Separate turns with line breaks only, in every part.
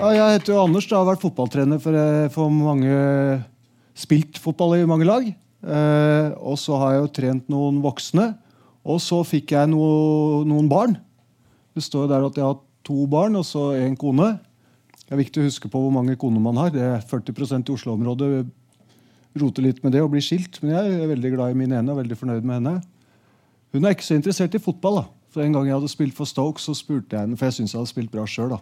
Ja, jeg heter jo Anders. Jeg har vært fotballtrener for, eh, for mange Spilt fotball i mange lag. Eh, og så har jeg jo trent noen voksne. Og så fikk jeg no, noen barn. Det står der at jeg har to barn og så en kone. Det er viktig å huske på hvor mange koner man har. Det er 40 i Oslo-området roter litt med det og blir skilt. Men jeg er veldig glad i min ene og veldig fornøyd med henne. Hun er ikke så interessert i fotball. da. For En gang jeg hadde spilt for Stoke, så spurte jeg henne, for jeg syntes jeg hadde spilt bra sjøl.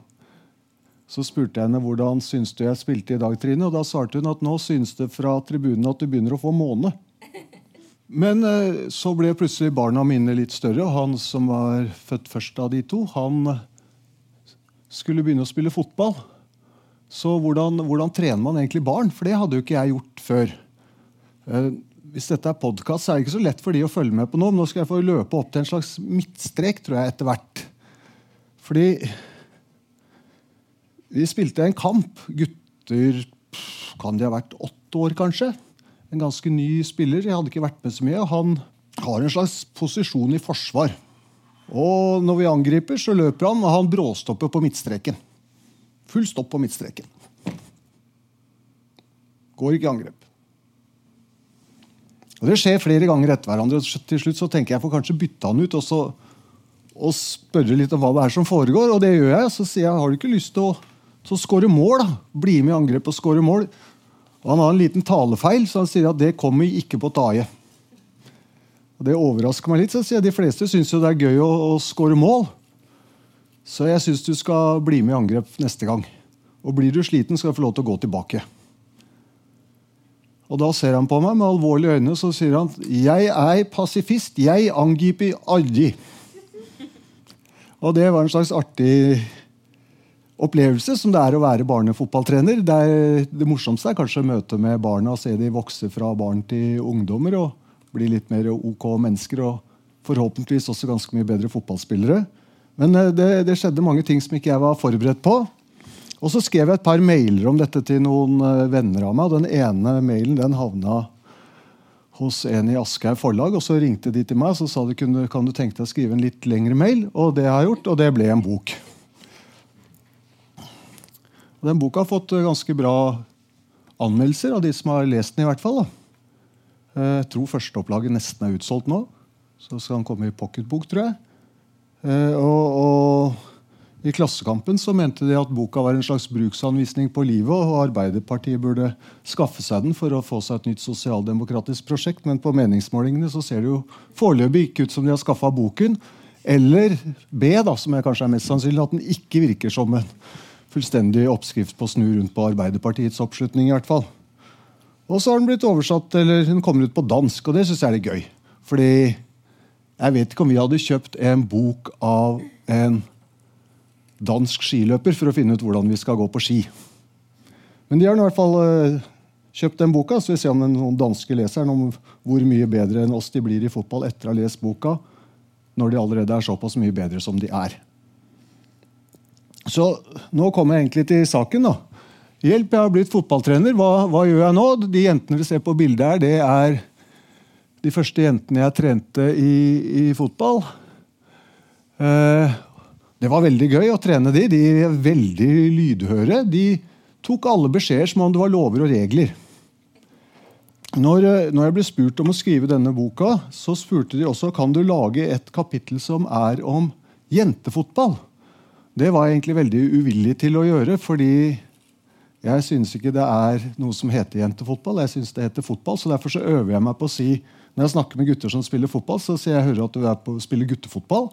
Så spurte jeg henne hvordan syns du jeg spilte i dag, Trine. Og da svarte hun at nå syns det fra tribunen at du begynner å få måne. Men eh, så ble plutselig barna mine litt større, og han som var født først av de to, han skulle begynne å spille fotball. Så hvordan, hvordan trener man egentlig barn? For det hadde jo ikke jeg gjort før. Eh, hvis dette er podkast, så er det ikke så lett for de å følge med på noe. Men nå skal jeg få løpe opp til en slags midtstrek, tror jeg, etter hvert. Fordi vi spilte en kamp. Gutter kan de ha vært åtte år, kanskje en ganske ny spiller. Jeg hadde ikke vært med så mye. Han har en slags posisjon i forsvar. Og når vi angriper, så løper han, og han bråstopper på midtstreken. Full stopp på midtstreken. Går ikke i angrep. Og Det skjer flere ganger etter hverandre. og Til slutt så tenker jeg får kanskje bytte han ut og, så, og spørre litt om hva det er som foregår. Og det gjør jeg. Så sier jeg har du ikke lyst til å, til å skåre mål. Bli med i angrep og skåre mål. Og Han har en liten talefeil, så han sier at det kommer ikke på taie. Og Det overrasker meg litt. så sier jeg De fleste syns det er gøy å, å skåre mål. Så jeg syns du skal bli med i angrep neste gang. Og blir du sliten, skal du få lov til å gå tilbake. Og Da ser han på meg med alvorlige øyne så sier han jeg er pasifist. Jeg angriper aldri. Og det var en slags artig opplevelse som det er å være barnefotballtrener. Det, er, det morsomste er kanskje møtet med barna og se de vokse fra barn til ungdommer og bli litt mer ok mennesker og forhåpentligvis også ganske mye bedre fotballspillere. Men eh, det, det skjedde mange ting som ikke jeg var forberedt på. Og så skrev jeg et par mailer om dette til noen eh, venner av meg. og Den ene mailen den havna hos en i Aschehoug forlag. og Så ringte de til meg og sa de kan du tenke deg å skrive en litt lengre mail. Og det har jeg gjort, og det ble en bok. Og Den boka har fått eh, ganske bra anmeldelser av de som har lest den. i hvert fall. Da. Eh, jeg tror førsteopplaget nesten er utsolgt nå. Så skal den komme i pocketbok, tror jeg. Eh, og, og, I Klassekampen så mente de at boka var en slags bruksanvisning på livet, og Arbeiderpartiet burde skaffe seg den for å få seg et nytt sosialdemokratisk prosjekt. Men på meningsmålingene så ser det jo foreløpig ikke ut som de har skaffa boken. Eller B, da, som jeg kanskje er mest sannsynlig, at den ikke virker som en fullstendig oppskrift på å snu rundt på Arbeiderpartiets oppslutning. i hvert fall. Og så har den blitt oversatt, eller den kommer ut på dansk, og det syns jeg er litt gøy. Fordi jeg vet ikke om vi hadde kjøpt en bok av en dansk skiløper for å finne ut hvordan vi skal gå på ski. Men de har i hvert fall uh, kjøpt den boka, så vi ser om den danske leseren om hvor mye bedre enn oss de blir i fotball etter å ha lest boka, når de allerede er såpass mye bedre som de er. Så nå kommer jeg egentlig til saken. da. Hjelp, jeg har blitt fotballtrener. Hva, hva, gjør jeg nå? De jentene vi ser på bildet her, det er de første jentene jeg trente i, i fotball. Eh, det var veldig gøy å trene de. De er veldig lydhøre. De tok alle beskjeder som om det var lover og regler. Når, når, jeg ble spurt om å skrive denne boka, så spurte de også kan du lage et kapittel som er om jentefotball. Det var jeg egentlig veldig uvillig til å gjøre, fordi jeg syns ikke det er noe som heter jentefotball. Jeg synes det heter fotball, så Derfor så øver jeg meg på å si når jeg snakker med gutter som spiller fotball, så sier jeg hører at du er på spiller guttefotball.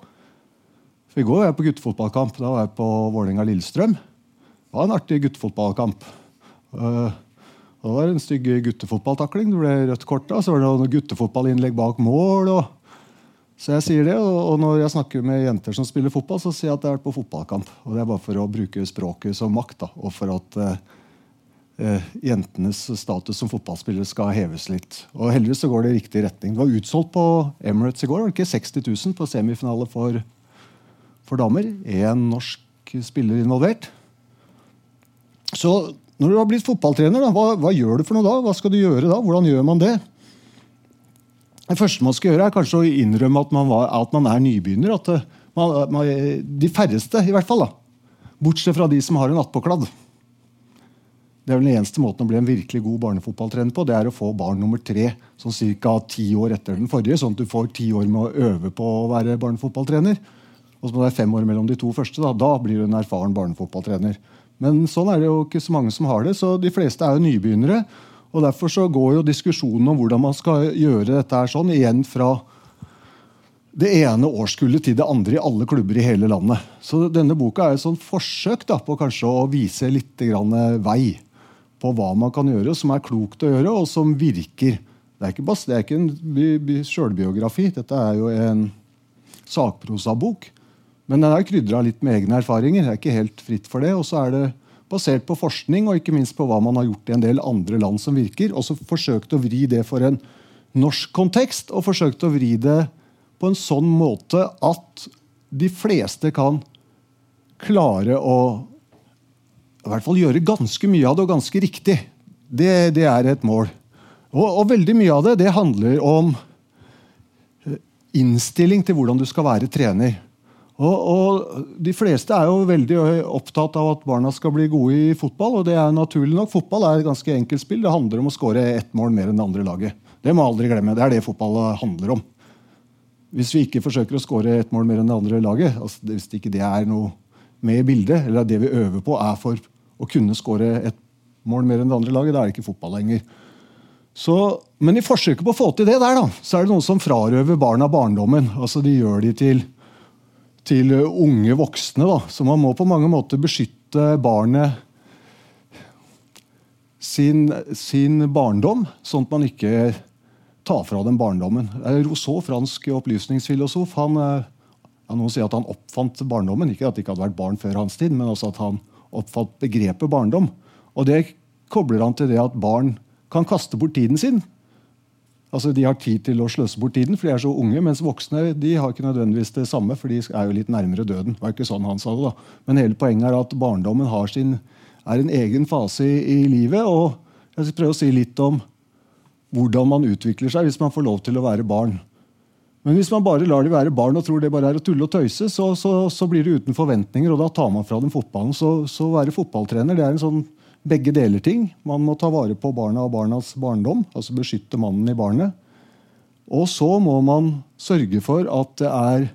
For I går var jeg på guttefotballkamp. Da var jeg på Vålerenga-Lillestrøm. Det var en artig guttefotballkamp. Uh, det var en stygg guttefotballtakling. Det ble rødt kort da, så var det noen guttefotballinnlegg bak mål. og så jeg sier det, og når jeg snakker med jenter som spiller fotball, så sier jeg at jeg har vært på fotballkamp. Og Det er bare for å bruke språket som makt, da, og for at eh, eh, jentenes status som fotballspillere skal heves litt. Og Heldigvis så går det i riktig retning. Det var utsolgt på Emirates i går. Var det ikke 60 000 på semifinale for, for damer? Én norsk spiller involvert. Så når du har blitt fotballtrener, da, hva, hva gjør du for noe da? Hva skal du gjøre da? Hvordan gjør man det? Det første man skal gjøre, er kanskje å innrømme at man, var, at man er nybegynner. at eh, man, man, De færreste, i hvert fall, da, Bortsett fra de som har en attpåkladd. Det er vel den eneste måten å bli en virkelig god barnefotballtrener på. Det er å få barn nummer tre sånn ca. ti år etter den forrige, sånn at du får ti år med å øve på å være barnefotballtrener. Og så må det være fem år mellom de to første. Da, da blir du en erfaren barnefotballtrener. Men sånn er det jo ikke så mange som har det, så de fleste er jo nybegynnere. Og Derfor så går jo diskusjonen om hvordan man skal gjøre dette her sånn, igjen fra det ene årskullet til det andre i alle klubber i hele landet. Så denne boka er et sånn forsøk da, på kanskje å vise litt vei på hva man kan gjøre, som er klokt å gjøre, og som virker. Det er ikke, bare, det er ikke en sjølbiografi. Dette er jo en sakprosabok. Men den er krydra litt med egne erfaringer. Det er ikke helt fritt for det. Og så er det basert på forskning og ikke minst på hva man har gjort i en del andre land som virker. Og så forsøkt å vri det for en norsk kontekst, og forsøkt å vri det på en sånn måte at de fleste kan klare å i hvert fall gjøre ganske mye av det, og ganske riktig. Det, det er et mål. Og, og, veldig mye av det, det handler om eh, innstilling til hvordan du skal være trener. Og, og, De fleste er jo veldig opptatt av at barna skal bli gode i fotball. og det er naturlig nok. Fotball er et ganske enkelt spill. Det handler om å skåre ett mål mer enn det andre laget. Det må aldri glemme. Det er det fotball handler om. Hvis vi ikke forsøker å skåre ett mål mer enn det andre laget, altså hvis ikke det er noe med i bildet, eller det vi øver på, er for å kunne skåre et mål mer enn det andre laget. Da er det ikke fotball lenger. Så, men i forsøket på å få til det der, da, så er det noen som frarøver barna barndommen. Altså De gjør de til, til unge voksne. da. Så man må på mange måter beskytte barnet sin, sin barndom, sånn at man ikke tar fra dem barndommen. Rousseau, fransk opplysningsfilosof, han, ja, noen sier at han oppfant barndommen. Ikke at det ikke hadde vært barn før hans tid, men også at han oppfatt begrepet barndom. Og det kobler han til det at barn kan kaste bort tiden sin. Altså De har tid til å sløse bort tiden, for de er så unge. Mens voksne de har ikke nødvendigvis det samme, for de er jo litt nærmere døden. Det var ikke sånn han sa det da. Men hele poenget er at barndommen sin, er en egen fase i, i, livet. Og jeg skal prøve å si litt om hvordan man utvikler seg hvis man får lov til å være barn. Men hvis man bare lar de være barn og tror det bare er å tulle og tøyse, så, så, så blir det uten forventninger, og da tar man fra dem fotballen. Så, så å være fotballtrener det er en sånn begge deler-ting. Man må ta vare på barna og barnas barndom, altså beskytte mannen i barnet. Og så må man sørge for at det er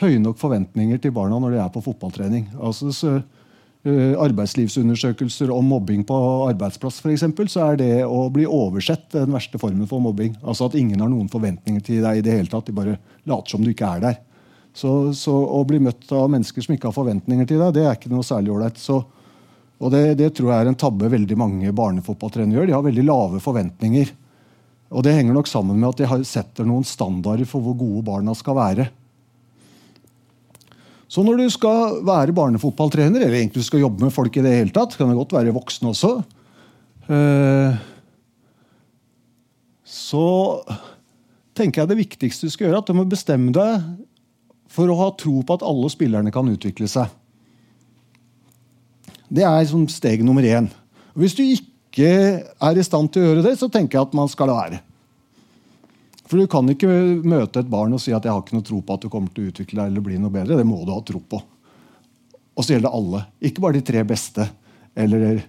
høye nok forventninger til barna når de er på fotballtrening. Altså, så, uh, arbeidslivsundersøkelser om mobbing på arbeidsplass, for eksempel, så er det å bli oversett den verste formen for mobbing. Altså At ingen har noen forventninger til deg i det hele tatt. De bare later som du ikke er der. Så, så Å bli møtt av mennesker som ikke har forventninger til deg, det er ikke noe særlig ålreit. Og det, det, tror jeg er en tabbe veldig mange barnefotballtrenere gjør. De har veldig lave forventninger. Og det henger nok sammen med at de setter noen standarder for hvor gode barna skal være. Så når du skal være barnefotballtrener, eller egentlig skal jobbe med folk i det hele tatt, kan det godt være voksne også, eh, så tenker jeg det viktigste du skal gjøre, at du må bestemme deg for å ha tro på at alle spillerne kan utvikle seg. Det er som steg nummer én. Hvis du ikke er i stand til å gjøre det, så tenker jeg at man skal la være. For Du kan ikke møte et barn og si at jeg har ikke noe tro på at du kommer til å utvikle deg eller bli noe bedre. Det må du ha tro på. Og så gjelder det alle. Ikke bare de tre beste eller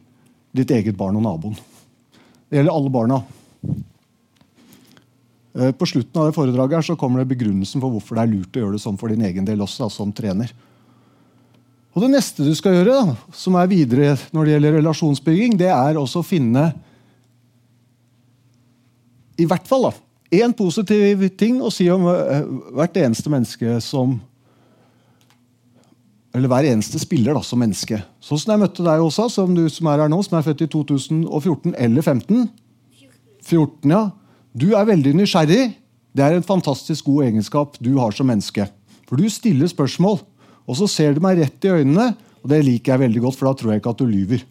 ditt eget barn og naboen. Det gjelder alle barna. Eh, på slutten av det foredraget her så kommer det begrunnelsen for hvorfor det er lurt å gjøre det sånn for din egen del også, som trener. Og Det neste du skal gjøre, da, som er videre når det gjelder relasjonsbygging, det er også å finne i hvert fall én positiv ting å si om eh, hvert eneste menneske som Eller hver eneste spiller da, som menneske. Sånn som jeg møtte deg også, som du som er her nå, som er født i 2014 eller 2015. 14, ja. Du er veldig nysgjerrig. Det er en fantastisk god egenskap du har som menneske. For du stiller spørsmål, og så ser du meg rett i øynene. Og det liker jeg veldig godt, for da tror jeg ikke at du lyver.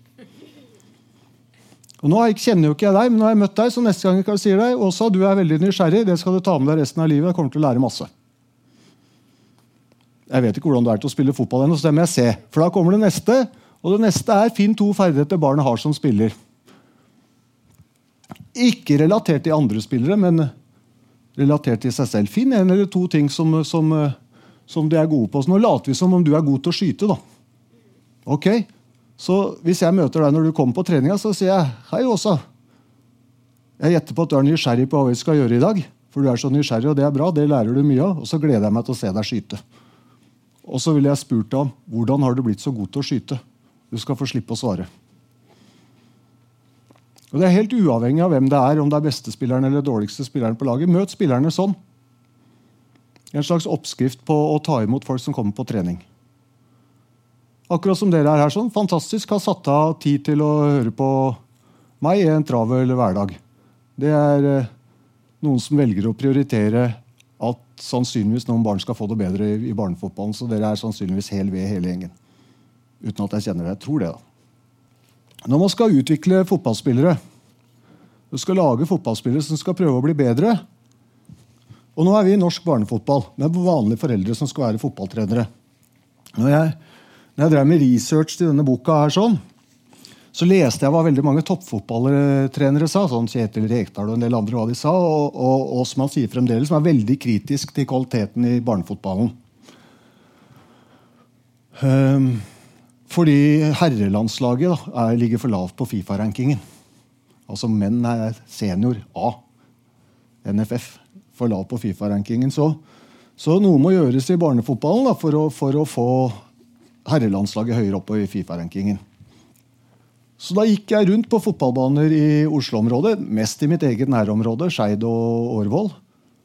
Og nå kjenner jo ikke jeg deg, men nå har jeg møtt deg, så neste gang jeg sier deg, Åsa, du er veldig nysgjerrig. Det skal du ta med deg resten av livet. Jeg kommer til å lære masse. Jeg vet ikke hvordan du er til å spille fotball ennå, så det må jeg se. For da kommer det neste. Og det neste er finn to ferdigheter barnet har som spiller. Ikke relatert til andre spillere, men relatert til seg selv. Finn en eller to ting som, som, som de er gode på. Så nå later vi som om du er god til å skyte. da. Ok, Så hvis jeg møter deg når du kommer på treninga, så sier jeg hei, Åsa. Jeg gjetter på at du er nysgjerrig på hva vi skal gjøre i dag. For du er så nysgjerrig, og det er bra. Det lærer du mye av. Og så gleder jeg meg til å se deg skyte. Og så ville jeg spurt deg om hvordan har du blitt så god til å skyte. Du skal få slippe å svare. Og Det er helt uavhengig av hvem det er, om det er beste spilleren eller dårligste spilleren på laget. Møt spillerne sånn. En slags oppskrift på å ta imot folk som kommer på trening. Akkurat som dere er her sånn. Fantastisk. Har satt av tid til å høre på meg i en travel hverdag. Det er eh, noen som velger å prioritere at sannsynligvis noen barn skal få det bedre i, barnefotballen. Så dere er sannsynligvis hel ved hele gjengen. Uten at jeg kjenner det. Jeg tror det, da. Når man skal utvikle fotballspillere, du skal lage fotballspillere som skal prøve å bli bedre Og nå er vi i norsk barnefotball med vanlige foreldre som skal være fotballtrenere. Når jeg, når jeg drev med research til denne boka, her sånn, så leste jeg hva veldig mange toppfotballtrenere sa. sånn Kjetil Rekdal og en del andre hva de sa, og, og, og som han sier fremdeles, som er veldig kritisk til kvaliteten i barnefotballen. Um, fordi herrelandslaget da, er, ligger for lavt på Fifa-rankingen. Altså menn er senior A. NFF. For lav på Fifa-rankingen. Så, så, noe må gjøres i barnefotballen da, for, å, for å få herrelandslaget høyere opp i Fifa-rankingen. Så da gikk jeg rundt på fotballbaner i Oslo-området, mest i mitt eget nærområde, Skeid og Årvoll.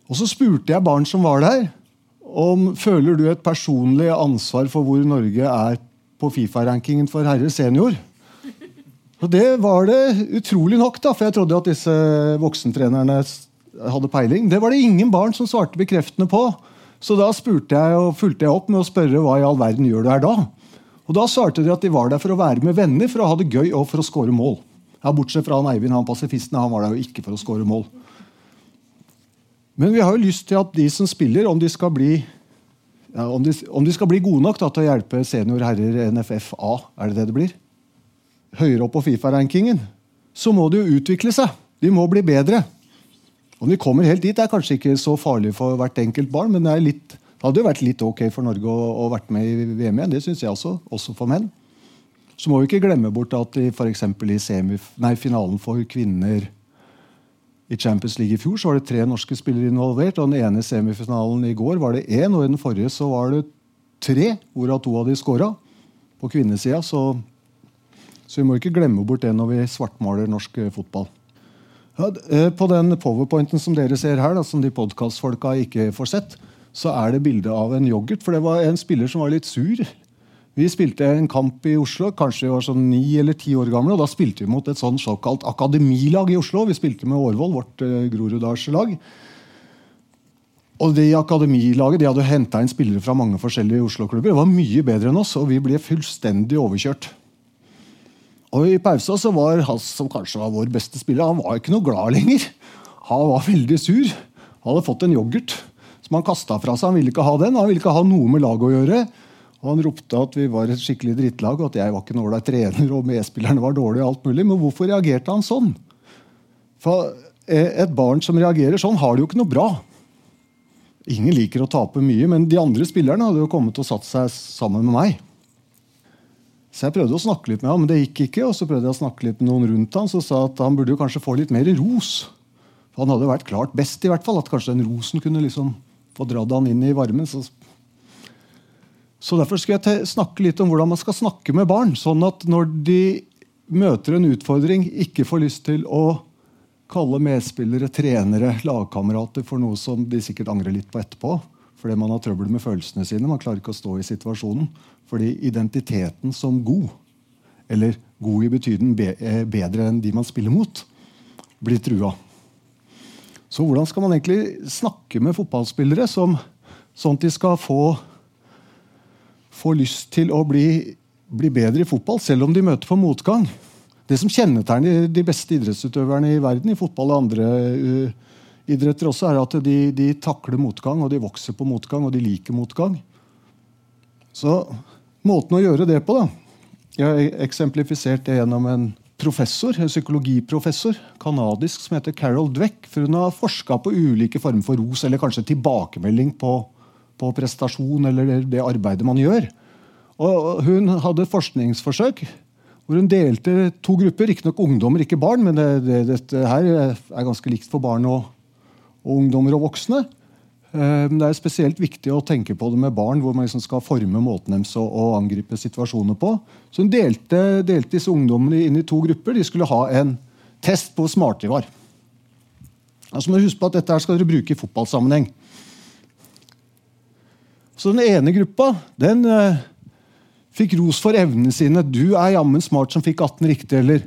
Og så spurte jeg barn som var der, om føler du et personlig ansvar for hvor Norge er på Fifa-rankingen for herrer senior. Og det var det utrolig nok, da, for jeg trodde at disse voksentrenerne hadde peiling. Det var det ingen barn som svarte bekreftende på. Så da spurte jeg og fulgte jeg opp med å spørre hva i all verden gjør du her da? Og Da svarte de at de var der for å være med venner, for å ha det gøy og for å score mål. Ja, Bortsett fra han Eivind, han pasifisten, han var der jo ikke for å score mål. Men vi har jo lyst til at de som spiller, om de skal bli, ja, om de, om de skal bli gode nok da, til å hjelpe senior herrer NFF er det det det blir? Høyere opp på Fifa-rankingen, så må de jo utvikle seg. De må bli bedre. Om vi kommer helt dit, er kanskje ikke så farlig for hvert enkelt barn, men det litt det hadde jo vært litt ok for Norge å, å vært med i VM igjen. Det syns jeg også. Også for menn. Så må vi ikke glemme bort at i, for i nei, finalen for kvinner i Champions League i fjor så var det tre norske spillere involvert. og Den ene semifinalen i går var det én, og i den forrige så var det tre, hvorav to av de skåra. På kvinnesida. Så, så vi må ikke glemme bort det når vi svartmaler norsk fotball. Ja, eh, på den powerpointen som dere ser her, da, som de podkastfolka ikke får sett, så er det bilde av en yoghurt. For det var en spiller som var litt sur. Vi spilte en kamp i Oslo, kanskje vi var sånn ni eller ti år gamle. og Da spilte vi mot et sånn såkalt akademilag i Oslo. Vi spilte med Årvoll, vårt eh, Groruddalslag. Og det Akademilaget de hadde henta inn spillere fra mange forskjellige Oslo-klubber. Det var mye bedre enn oss, og vi ble fullstendig overkjørt. Og I pausa så var han som kanskje var vår beste spiller, han var ikke noe glad lenger. Han var veldig sur. Han hadde fått en yoghurt som han kasta fra seg. Han ville ikke ha den, han ville ikke ha noe med laget å gjøre. Og Han ropte at vi var et skikkelig drittlag, og at jeg var ikke en ålreit trener og medspillerne var dårlige. og alt mulig. Men hvorfor reagerte han sånn? For eh, Et barn som reagerer sånn, har det jo ikke noe bra. Ingen liker å tape mye, men de andre spillerne hadde jo kommet og satt seg sammen med meg. Så jeg prøvde å snakke litt med ham, men det gikk ikke. Og så prøvde jeg å snakke litt med noen rundt han, som sa at han burde jo kanskje få litt mer ros. For han hadde vært klart best, i hvert fall. At kanskje den rosen kunne liksom få dratt han inn i varmen. Så, så Derfor skal jeg snakke litt om hvordan man skal snakke med barn. Sånn at når de møter en utfordring, ikke får lyst til å kalle medspillere, trenere, lagkamerater for noe som de sikkert angrer litt på etterpå. Fordi man har trøbbel med følelsene sine. Man klarer ikke å stå i situasjonen. Fordi identiteten som god, eller god i betydning eh, bedre enn de man spiller mot, blir trua. Så hvordan skal man egentlig snakke med fotballspillere som, sånn at de skal få, få lyst til å bli, bli, bedre i fotball, selv om de møter på motgang? Det som kjennetegner de beste idrettsutøverne i verden, i fotball og andre uh, idretter også, er at de, de, takler motgang, og de vokser på motgang, og de liker motgang. Så måten å gjøre det på, da Jeg har eksemplifisert det gjennom en professor, en psykologiprofessor kanadisk som heter Carol Dweck. for Hun har forska på ulike former for ros, eller kanskje tilbakemelding på, på prestasjon eller det arbeidet man gjør. Og hun hadde forskningsforsøk hvor hun delte to grupper. Riktignok ungdommer, ikke barn, men det, det, dette her er ganske likt for barn og, og ungdommer og voksne. Eh, det er spesielt viktig å tenke på det med barn, hvor man liksom skal forme måten deres å, å angripe situasjoner på. Så Hun delte, delte, disse ungdommene inn i to grupper. De skulle ha en test på hvor smarte de var. Altså må huske på at dette skal dere bruke i fotballsammenheng. Så Den ene gruppa den uh, fikk ros for evnene sine. 'Du er jammen smart som fikk 18 riktig', eller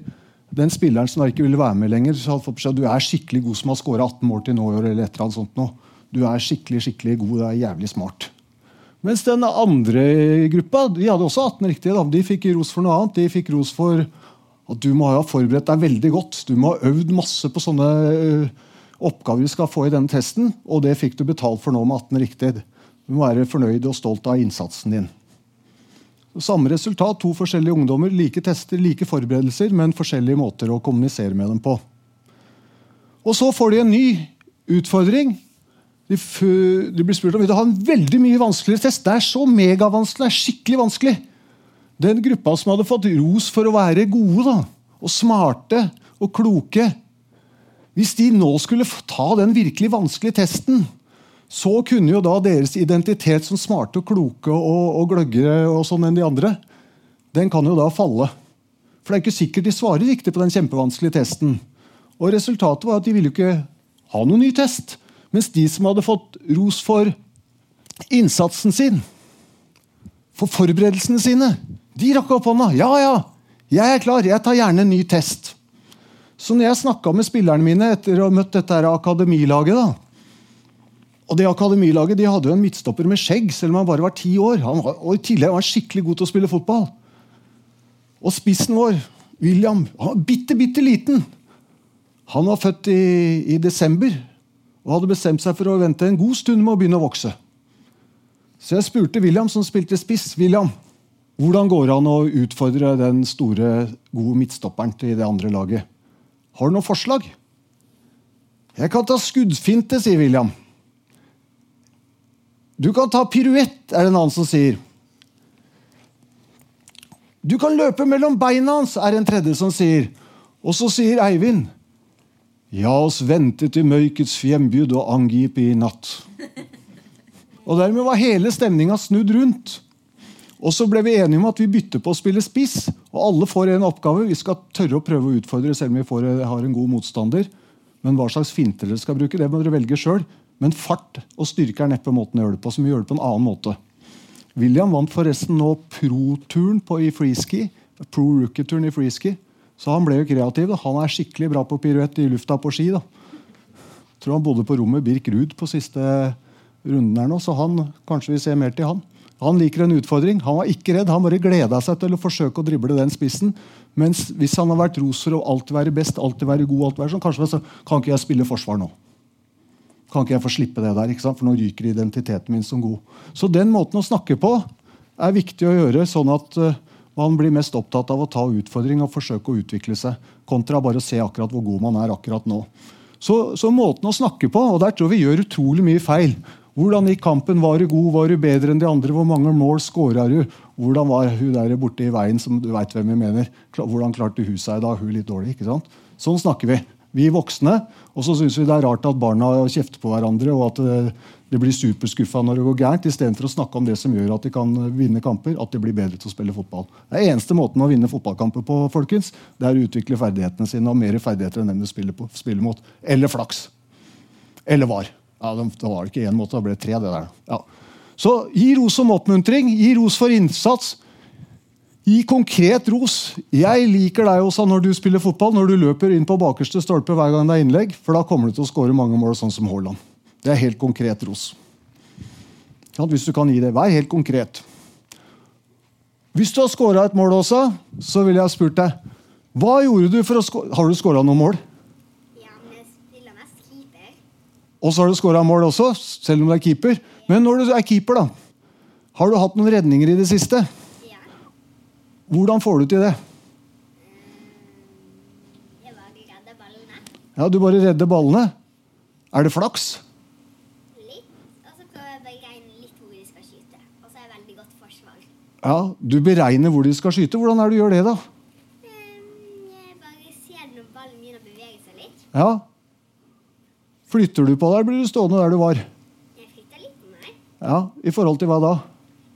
den spilleren som da ikke ville være med lenger, så hadde fått beskjed du er skikkelig god som har skåra 18 mål til nå i år. eller et annet sånt nå. Du er skikkelig skikkelig god, du er jævlig smart. Mens den andre gruppa de hadde også 18 riktige. Da. De fikk ros for noe annet. De fikk ros for at du må ha forberedt deg veldig godt. Du må ha øvd masse på sånne øh, oppgaver du skal få i denne testen, og det fikk du betalt for nå med 18 riktige. Du må være fornøyd og stolt av innsatsen din. Samme resultat, to forskjellige ungdommer, like tester, like forberedelser, men forskjellige måter å kommunisere med dem på. Og så får de en ny utfordring. De, de blir spurt om vil ha en veldig mye vanskeligere test. Det er så megavanskelig, det er skikkelig vanskelig. Den gruppa som hadde fått ros for å være gode da, og smarte og kloke Hvis de nå skulle ta den virkelig vanskelige testen, så kunne jo da deres identitet som smarte og kloke og, og gløggere og sånn enn de andre, den kan jo da falle. For det er ikke sikkert de svarer riktig på den kjempevanskelige testen. Og Resultatet var at de ville jo ikke ha noen ny test. Mens de som hadde fått ros for innsatsen sin, for forberedelsene sine, de rakk opp hånda. Ja, ja, jeg er klar, jeg tar gjerne en ny test. Så når jeg snakka med spillerne mine etter å ha møtt dette akademilaget, da, og det Akademilaget de hadde jo en midtstopper med skjegg, selv om han bare var ti år. Han var, og tillegg var han skikkelig god til å spille fotball. Og spissen vår, William, han var bitte, bitte liten. Han var født i, i, desember og hadde bestemt seg for å vente en god stund med å begynne å vokse. Så jeg spurte William, som spilte spiss, William, hvordan går det an å utfordre den store, gode midtstopperen til det andre laget. Har du noen forslag? Jeg kan ta skuddfinte, sier William. Du kan ta piruett, er det en annen som sier. Du kan løpe mellom beina hans, er en tredje som sier. Og så sier Eivind. Ja oss vente til møykets fjembud og angripe i natt. Og Dermed var hele stemninga snudd rundt. Og så ble vi enige om at vi bytter på å spille spiss. Og alle får en oppgave. Vi skal tørre å prøve å utfordre selv om vi får, har en god motstander. Men hva slags finte dere skal bruke, det må dere velge sjøl. Men fart og styrke er neppe måten å gjøre det på. som gjør det på en annen måte. William vant forresten nå pro-turen i freeski. Pro-rookie-turen i freeski. Så han ble jo kreativ. Da. Han er skikkelig bra på piruett i lufta på ski. da. Tror han bodde på rommet Birk Ruud på siste runden her nå, så han, kanskje vi ser mer til han. Han liker en utfordring. Han var ikke redd. Han bare gleda seg til å forsøke å drible den spissen. Mens hvis han har vært roser og alltid være best, alltid være god, alltid være sånn, kanskje så kan ikke jeg spille forsvar nå. Kan ikke jeg få slippe det der? For nå ryker identiteten min som god. Så den måten å snakke på er viktig å gjøre, sånn at uh, man blir mest opptatt av å ta utfordring og forsøke å utvikle seg, kontra bare å se akkurat hvor god man er akkurat nå. Så, så måten å snakke på, og der tror vi gjør utrolig mye feil. Hvordan gikk kampen? Var du god? Var du bedre enn de andre? Hvor mange mål scora du? Hvordan var hun der borte i veien, som du veit hvem jeg mener? Hvordan klarte hun seg da? Hun litt dårlig, ikke sant? Sånn snakker vi vi voksne. Og så syns vi det er rart at barna kjefter på hverandre, og at det, det blir superskuffa når det går gærent, istedenfor å snakke om det som gjør at de kan vinne kamper. At de blir bedre til å spille fotball. Det er eneste måten å vinne fotballkamper på, folkens. Det er å utvikle ferdighetene sine og mer ferdigheter enn dem du spiller, på, spiller mot. Eller flaks. Eller var. Ja, det var ikke én måte, da ble det tre. det der. Ja. Så gi ros om oppmuntring, gi ros for innsats. Gi konkret ros. Jeg liker deg også når du spiller fotball, når du løper inn på bakerste stolpe hver gang det er innlegg, for da kommer du til å skåre mange mål, sånn som Haaland. Det er helt konkret ros. Hvis du kan gi det. Vær helt konkret. Hvis du har skåra et mål også, så ville jeg spurt deg hva gjorde du for å skåre Har du skåra noen mål?
Ja, men jeg spiller mest keeper.
Og så har du skåra mål også, selv om du er keeper. Men når du er keeper, da, har du hatt noen redninger i det siste? Hvordan får du til det?
Jeg bare redder ballene.
Ja, Du bare redder ballene? Er det flaks?
Litt. Og så prøver jeg å beregne litt hvor de skal skyte. Og så er jeg veldig godt forsvar.
Ja, Du beregner hvor de skal skyte. Hvordan er det du gjør det, da?
Jeg bare ser når ballen begynner å bevege seg litt.
Ja. Flytter du på deg, blir du stående der du var?
Jeg flytter litt på meg
Ja, I forhold til hva da?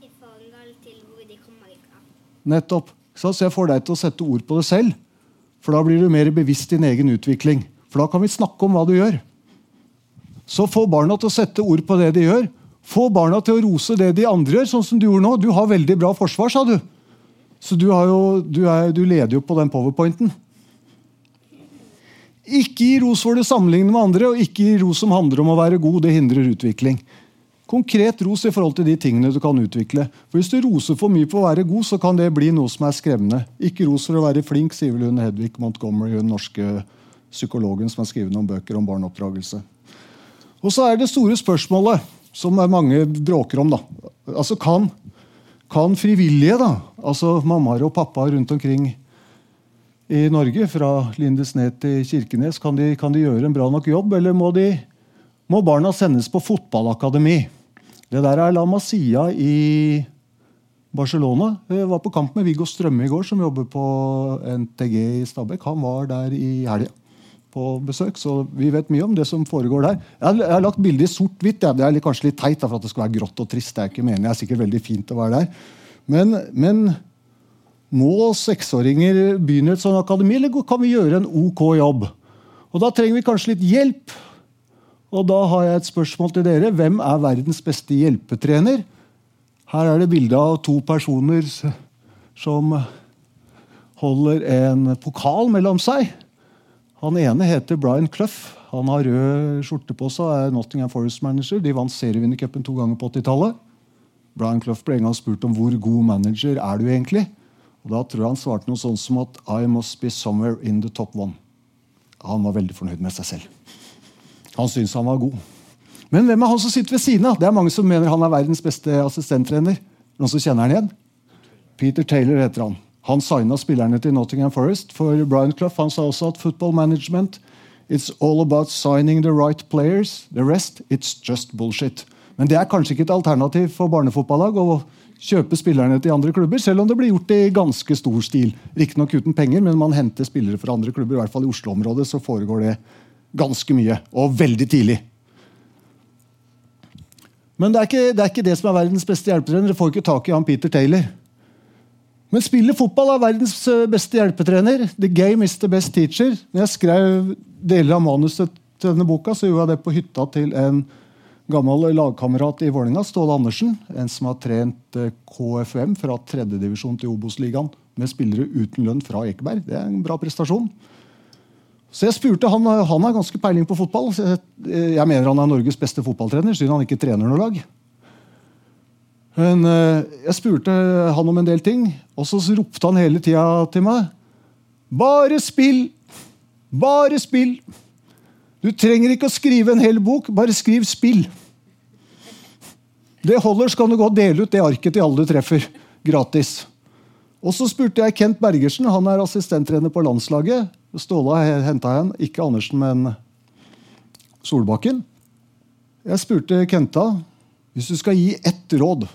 i forhold til hvor de kommer ifra.
Nettopp. Så jeg får deg til å sette ord på det selv. For da blir du mer bevisst din egen utvikling. For da kan vi snakke om hva du gjør. Så få barna til å sette ord på det de gjør. Få barna til å rose det de andre gjør, sånn som du gjorde nå. Du har veldig bra forsvar, sa du. Så du, jo, du, er, du leder jo på den powerpointen. Ikke gi ros hvor du sammenligner med andre, og ikke gi ros som handler om å være god. Det hindrer utvikling. Konkret ros i forhold til de tingene du kan utvikle. For Hvis du roser for mye på å være god, så kan det bli noe som er skremmende. Ikke ros for å være flink, sier vel hun Hedvig Montgomery, hun norske psykologen som har skrevet noen bøker om barneoppdragelse. Og så er det store spørsmålet, som mange bråker om. da. Altså Kan, kan frivillige, da, altså mammaer og pappaer rundt omkring i Norge, fra Lindesnes til Kirkenes, kan de, kan de gjøre en bra nok jobb, eller må, de, må barna sendes på fotballakademi? Det der er La Masia i Barcelona. Jeg var på kamp med Viggo Strømme i går, som jobber på NTG i Stabekk. Han var der i helga på besøk, så vi vet mye om det som foregår der. Jeg har, lagt bildet i sort-hvitt. Det er kanskje litt teit for at det skal være grått og trist. Det er ikke meningen. Det er sikkert veldig fint å være der. Men, men må seksåringer begynne et sånt akademi, eller kan vi gjøre en ok jobb? Og Da trenger vi kanskje litt hjelp. Og da har jeg et spørsmål til dere. Hvem er verdens beste hjelpetrener? Her er det bilde av to personer som holder en pokal mellom seg. Han ene heter Brian Clough. Han har rød skjorte på seg og er Nottingham Forest-manager. De vant serievinnercupen to ganger på 80-tallet. Brian Clough ble en gang spurt om hvor god manager er du egentlig. Og Da tror jeg han svarte noe sånt som at I must be somewhere in the top one. Han var veldig fornøyd med seg selv. Han syns han var god. Men hvem er han som sitter ved siden av? Det er Mange som mener han er verdens beste assistenttrener. Noen som kjenner han igjen? Peter Taylor heter han. Han signa spillerne til Nottingham Forest. For Brian Clough han sa også at football management it's all about signing the right players. The rest it's just bullshit. Men det er kanskje ikke et alternativ for barnefotballag å kjøpe spillerne til andre klubber, selv om det blir gjort i ganske stor stil. Riktignok uten penger, men man henter spillere fra andre klubber. I hvert fall i Oslo-området så foregår det ganske mye, og veldig tidlig. Men det er, ikke, det er ikke det som er verdens beste hjelpetrener. Dere får ikke tak i han Peter Taylor. Men spiller fotball er verdens eh, beste hjelpetrener. The game is the best teacher. Når jeg skrev deler av manuset til denne boka, så gjorde jeg det på hytta til en gammel lagkamerat i Vålerenga, Ståle Andersen. En som har trent KFM KFUM fra tredjedivisjon til Obos-ligaen med spillere uten lønn fra Ekeberg. Det er en bra prestasjon. Så jeg spurte, Han, han har ganske peiling på fotball. Jeg, jeg mener han er Norges beste fotballtrener, siden han ikke trener noe lag. Men eh, jeg spurte han om en del ting, og så ropte han hele tida til meg Bare spill! Bare spill! Du trenger ikke å skrive en hel bok, bare skriv 'spill'. Det holder, så kan du gå og dele ut det arket til alle du treffer. Gratis. Og så spurte jeg Kent Bergersen, han er assistenttrener på landslaget. Ståle henta han, ikke Andersen, men Solbakken. Jeg spurte Kenta hvis du skal gi ett råd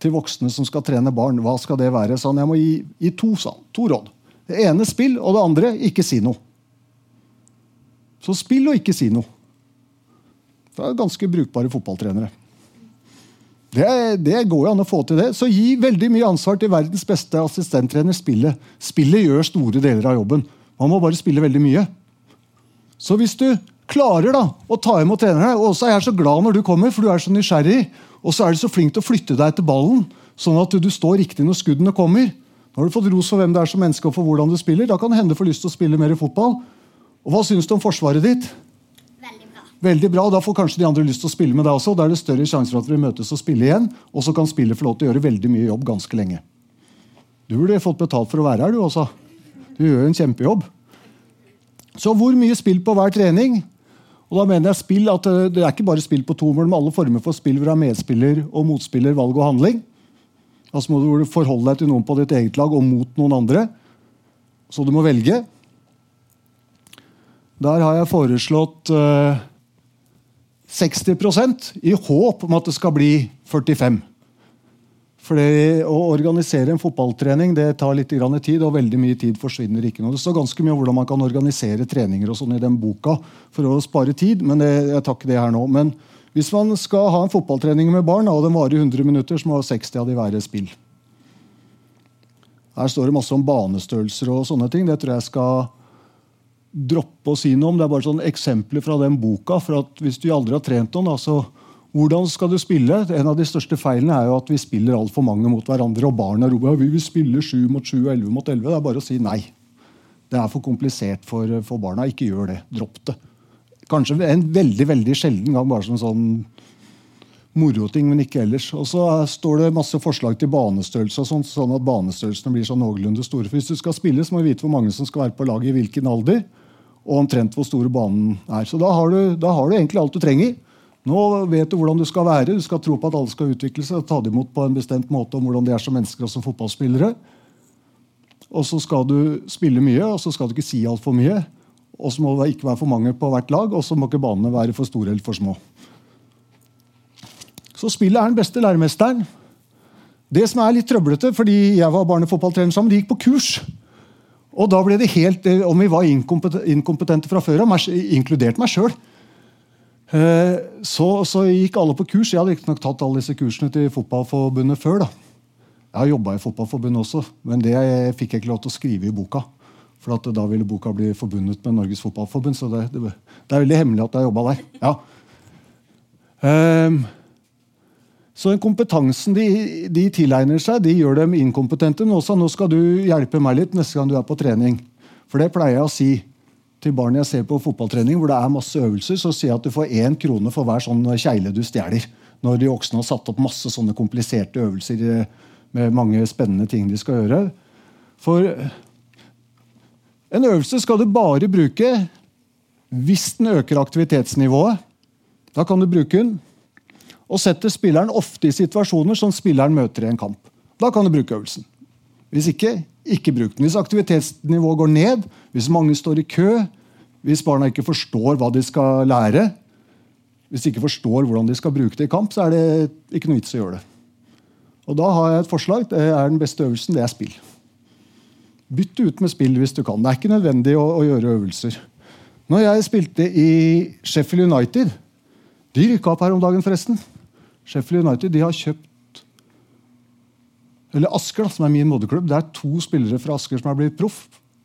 til voksne som skal trene barn, hva skal det være? Så han, jeg må gi, gi to, sa han. To råd. Det ene spill, og det andre ikke si noe. Så spill og ikke si noe. Det er ganske brukbare fotballtrenere. Det, det, går jo an å få til det. Så gi veldig mye ansvar til verdens beste assistenttrener. Spillet Spillet gjør store deler av jobben. Man må bare spille veldig mye. Så hvis du klarer da å ta imot trenerne Og også er jeg så glad når du kommer, for du er så nysgjerrig. Og så er du så flink til å flytte deg til ballen, sånn at du står riktig når skuddene kommer. Nå har du fått ros for hvem du er som menneske og for hvordan du spiller. Da kan det hende du får lyst til å spille mer i fotball. Og hva syns du om forsvaret ditt?
Veldig bra.
Da får kanskje de andre lyst til å spille med deg også. Da er det større sjanse for at vi møtes og spiller igjen. Og så kan spillet få lov til å gjøre veldig mye jobb ganske lenge. Du burde fått betalt for å være her, du også. Du gjør en kjempejobb. Så hvor mye spill på hver trening? Og da mener jeg spill at Det er ikke bare spill på to mål, men alle former for spill hvor du har medspiller og motspiller, valg og handling. Altså må du forholde deg til noen på ditt eget lag og mot noen andre. Så du må velge. Der har jeg foreslått uh, 60% i håp om at det skal bli 45 Fordi Å organisere en fotballtrening det tar litt tid, og veldig mye tid forsvinner ikke. Noe. Det står ganske mye om hvordan man kan organisere treninger og sånn i den boka for å spare tid, men det, jeg tar ikke det her nå. Men hvis man skal ha en fotballtrening med barn, og den varer 100 minutter, så må 60 av de være spill. Her står det masse om banestørrelser og sånne ting. Det tror jeg skal droppe å si noe om. Det er bare sånne eksempler fra den boka. for at Hvis du aldri har trent noen, altså, hvordan skal du spille? En av de største feilene er jo at vi spiller altfor mange mot hverandre. Og barna roper vi vil spille 7 mot 7 og 11 mot 11. Det er bare å si nei. Det er for komplisert for, for barna. Ikke gjør det. Dropp det. Kanskje en veldig veldig sjelden gang bare som sånn moroting, men ikke ellers. Og så står det masse forslag til banestørrelse, sånn, sånn at banestørrelsene blir sånn noenlunde store. For Hvis du skal spille, så må du vite hvor mange som skal være på laget i hvilken alder, og omtrent hvor store banen er. Så da har, du, da har du egentlig alt du trenger. Nå vet du hvordan du skal være. Du skal tro på at alle skal utvikle seg og ta det imot på en bestemt måte om hvordan de er som mennesker og som fotballspillere. Og så skal du spille mye, og så skal du ikke si altfor mye. Og så må det ikke være for mange på hvert lag, og så må ikke banene være for store eller for små. Så spillet er den beste læremesteren. Det som er litt trøblete, fordi jeg var barnefotballtrener sammen, de gikk på kurs. Og da ble det helt, eh, Om vi var inkompetente fra før av, inkludert meg sjøl, eh, så, så, gikk alle på kurs. Jeg hadde riktignok tatt alle disse kursene til Fotballforbundet før. da. Jeg har jobba i Fotballforbundet også, men det fikk jeg ikke lov til å skrive i boka. For da ville boka bli forbundet med Norges Fotballforbund. Så det, det, det er veldig hemmelig at jeg har jobba der. Ja. Um, så den kompetansen de, de, tilegner seg, de gjør dem inkompetente. Men også nå skal du hjelpe meg litt neste gang du er på trening. For det pleier jeg å si til barn jeg ser på fotballtrening, hvor det er masse øvelser, så sier jeg at du får én krone for hver sånn kjegle du stjeler. Når de voksne har satt opp masse sånne kompliserte øvelser eh, med mange spennende ting de skal gjøre. For en øvelse skal du bare bruke hvis den øker aktivitetsnivået. Da kan du bruke den og setter spilleren ofte i situasjoner som spilleren møter i en kamp. Da kan du bruke øvelsen. Hvis ikke, ikke bruk den. Hvis aktivitetsnivået går ned, hvis mange står i kø, hvis barna ikke forstår hva de skal lære, hvis de ikke forstår hvordan de skal bruke det i kamp, så er det ikke noe vits å gjøre det. Og Da har jeg et forslag. Det er Den beste øvelsen det er spill. Bytt ut med spill hvis du kan. Det er ikke nødvendig å, å gjøre øvelser. Når jeg spilte i Sheffield United De rykka opp her om dagen, forresten. Sheffield United de har kjøpt Eller Asker, da, som er min moderklubb. Det er to spillere fra Asker som er blitt proff.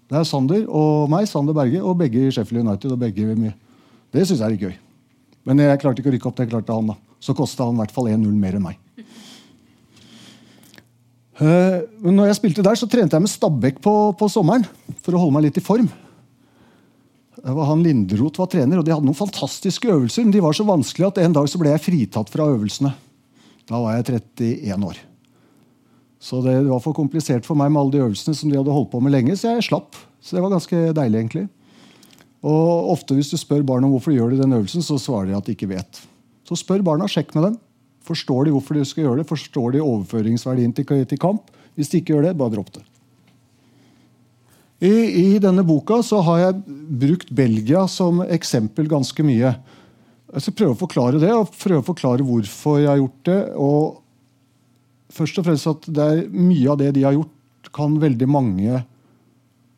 Det er Sander og meg, Sander Berge, og begge i Sheffield United. og begge mye. Det syns jeg er gøy. Men jeg klarte ikke å rykke opp. det klarte han da. Så kosta han i hvert fall 1-0 mer enn meg. Uh, men når jeg spilte der, så trente jeg med Stabæk på, på, sommeren for å holde meg litt i form. Han Linderoth var trener, og de hadde noen fantastiske øvelser. Men de var så vanskelige at en dag så ble jeg fritatt fra øvelsene. Da var jeg 31 år. Så det var for komplisert for meg med alle de øvelsene som de hadde holdt på med lenge, så jeg slapp. Så det var ganske deilig, egentlig. Og ofte hvis du spør barna hvorfor de gjør de den øvelsen, så svarer de at de ikke vet. Så spør barna, sjekk med dem. Forstår de hvorfor de skal gjøre det? Forstår de overføringsverdien til kamp? Hvis de ikke gjør det, bare dropp det. I, I, denne boka så har jeg brukt Belgia som eksempel ganske mye. Jeg skal prøve å forklare det og prøve å forklare hvorfor jeg har gjort det. og først og fremst at det er Mye av det de har gjort, kan veldig mange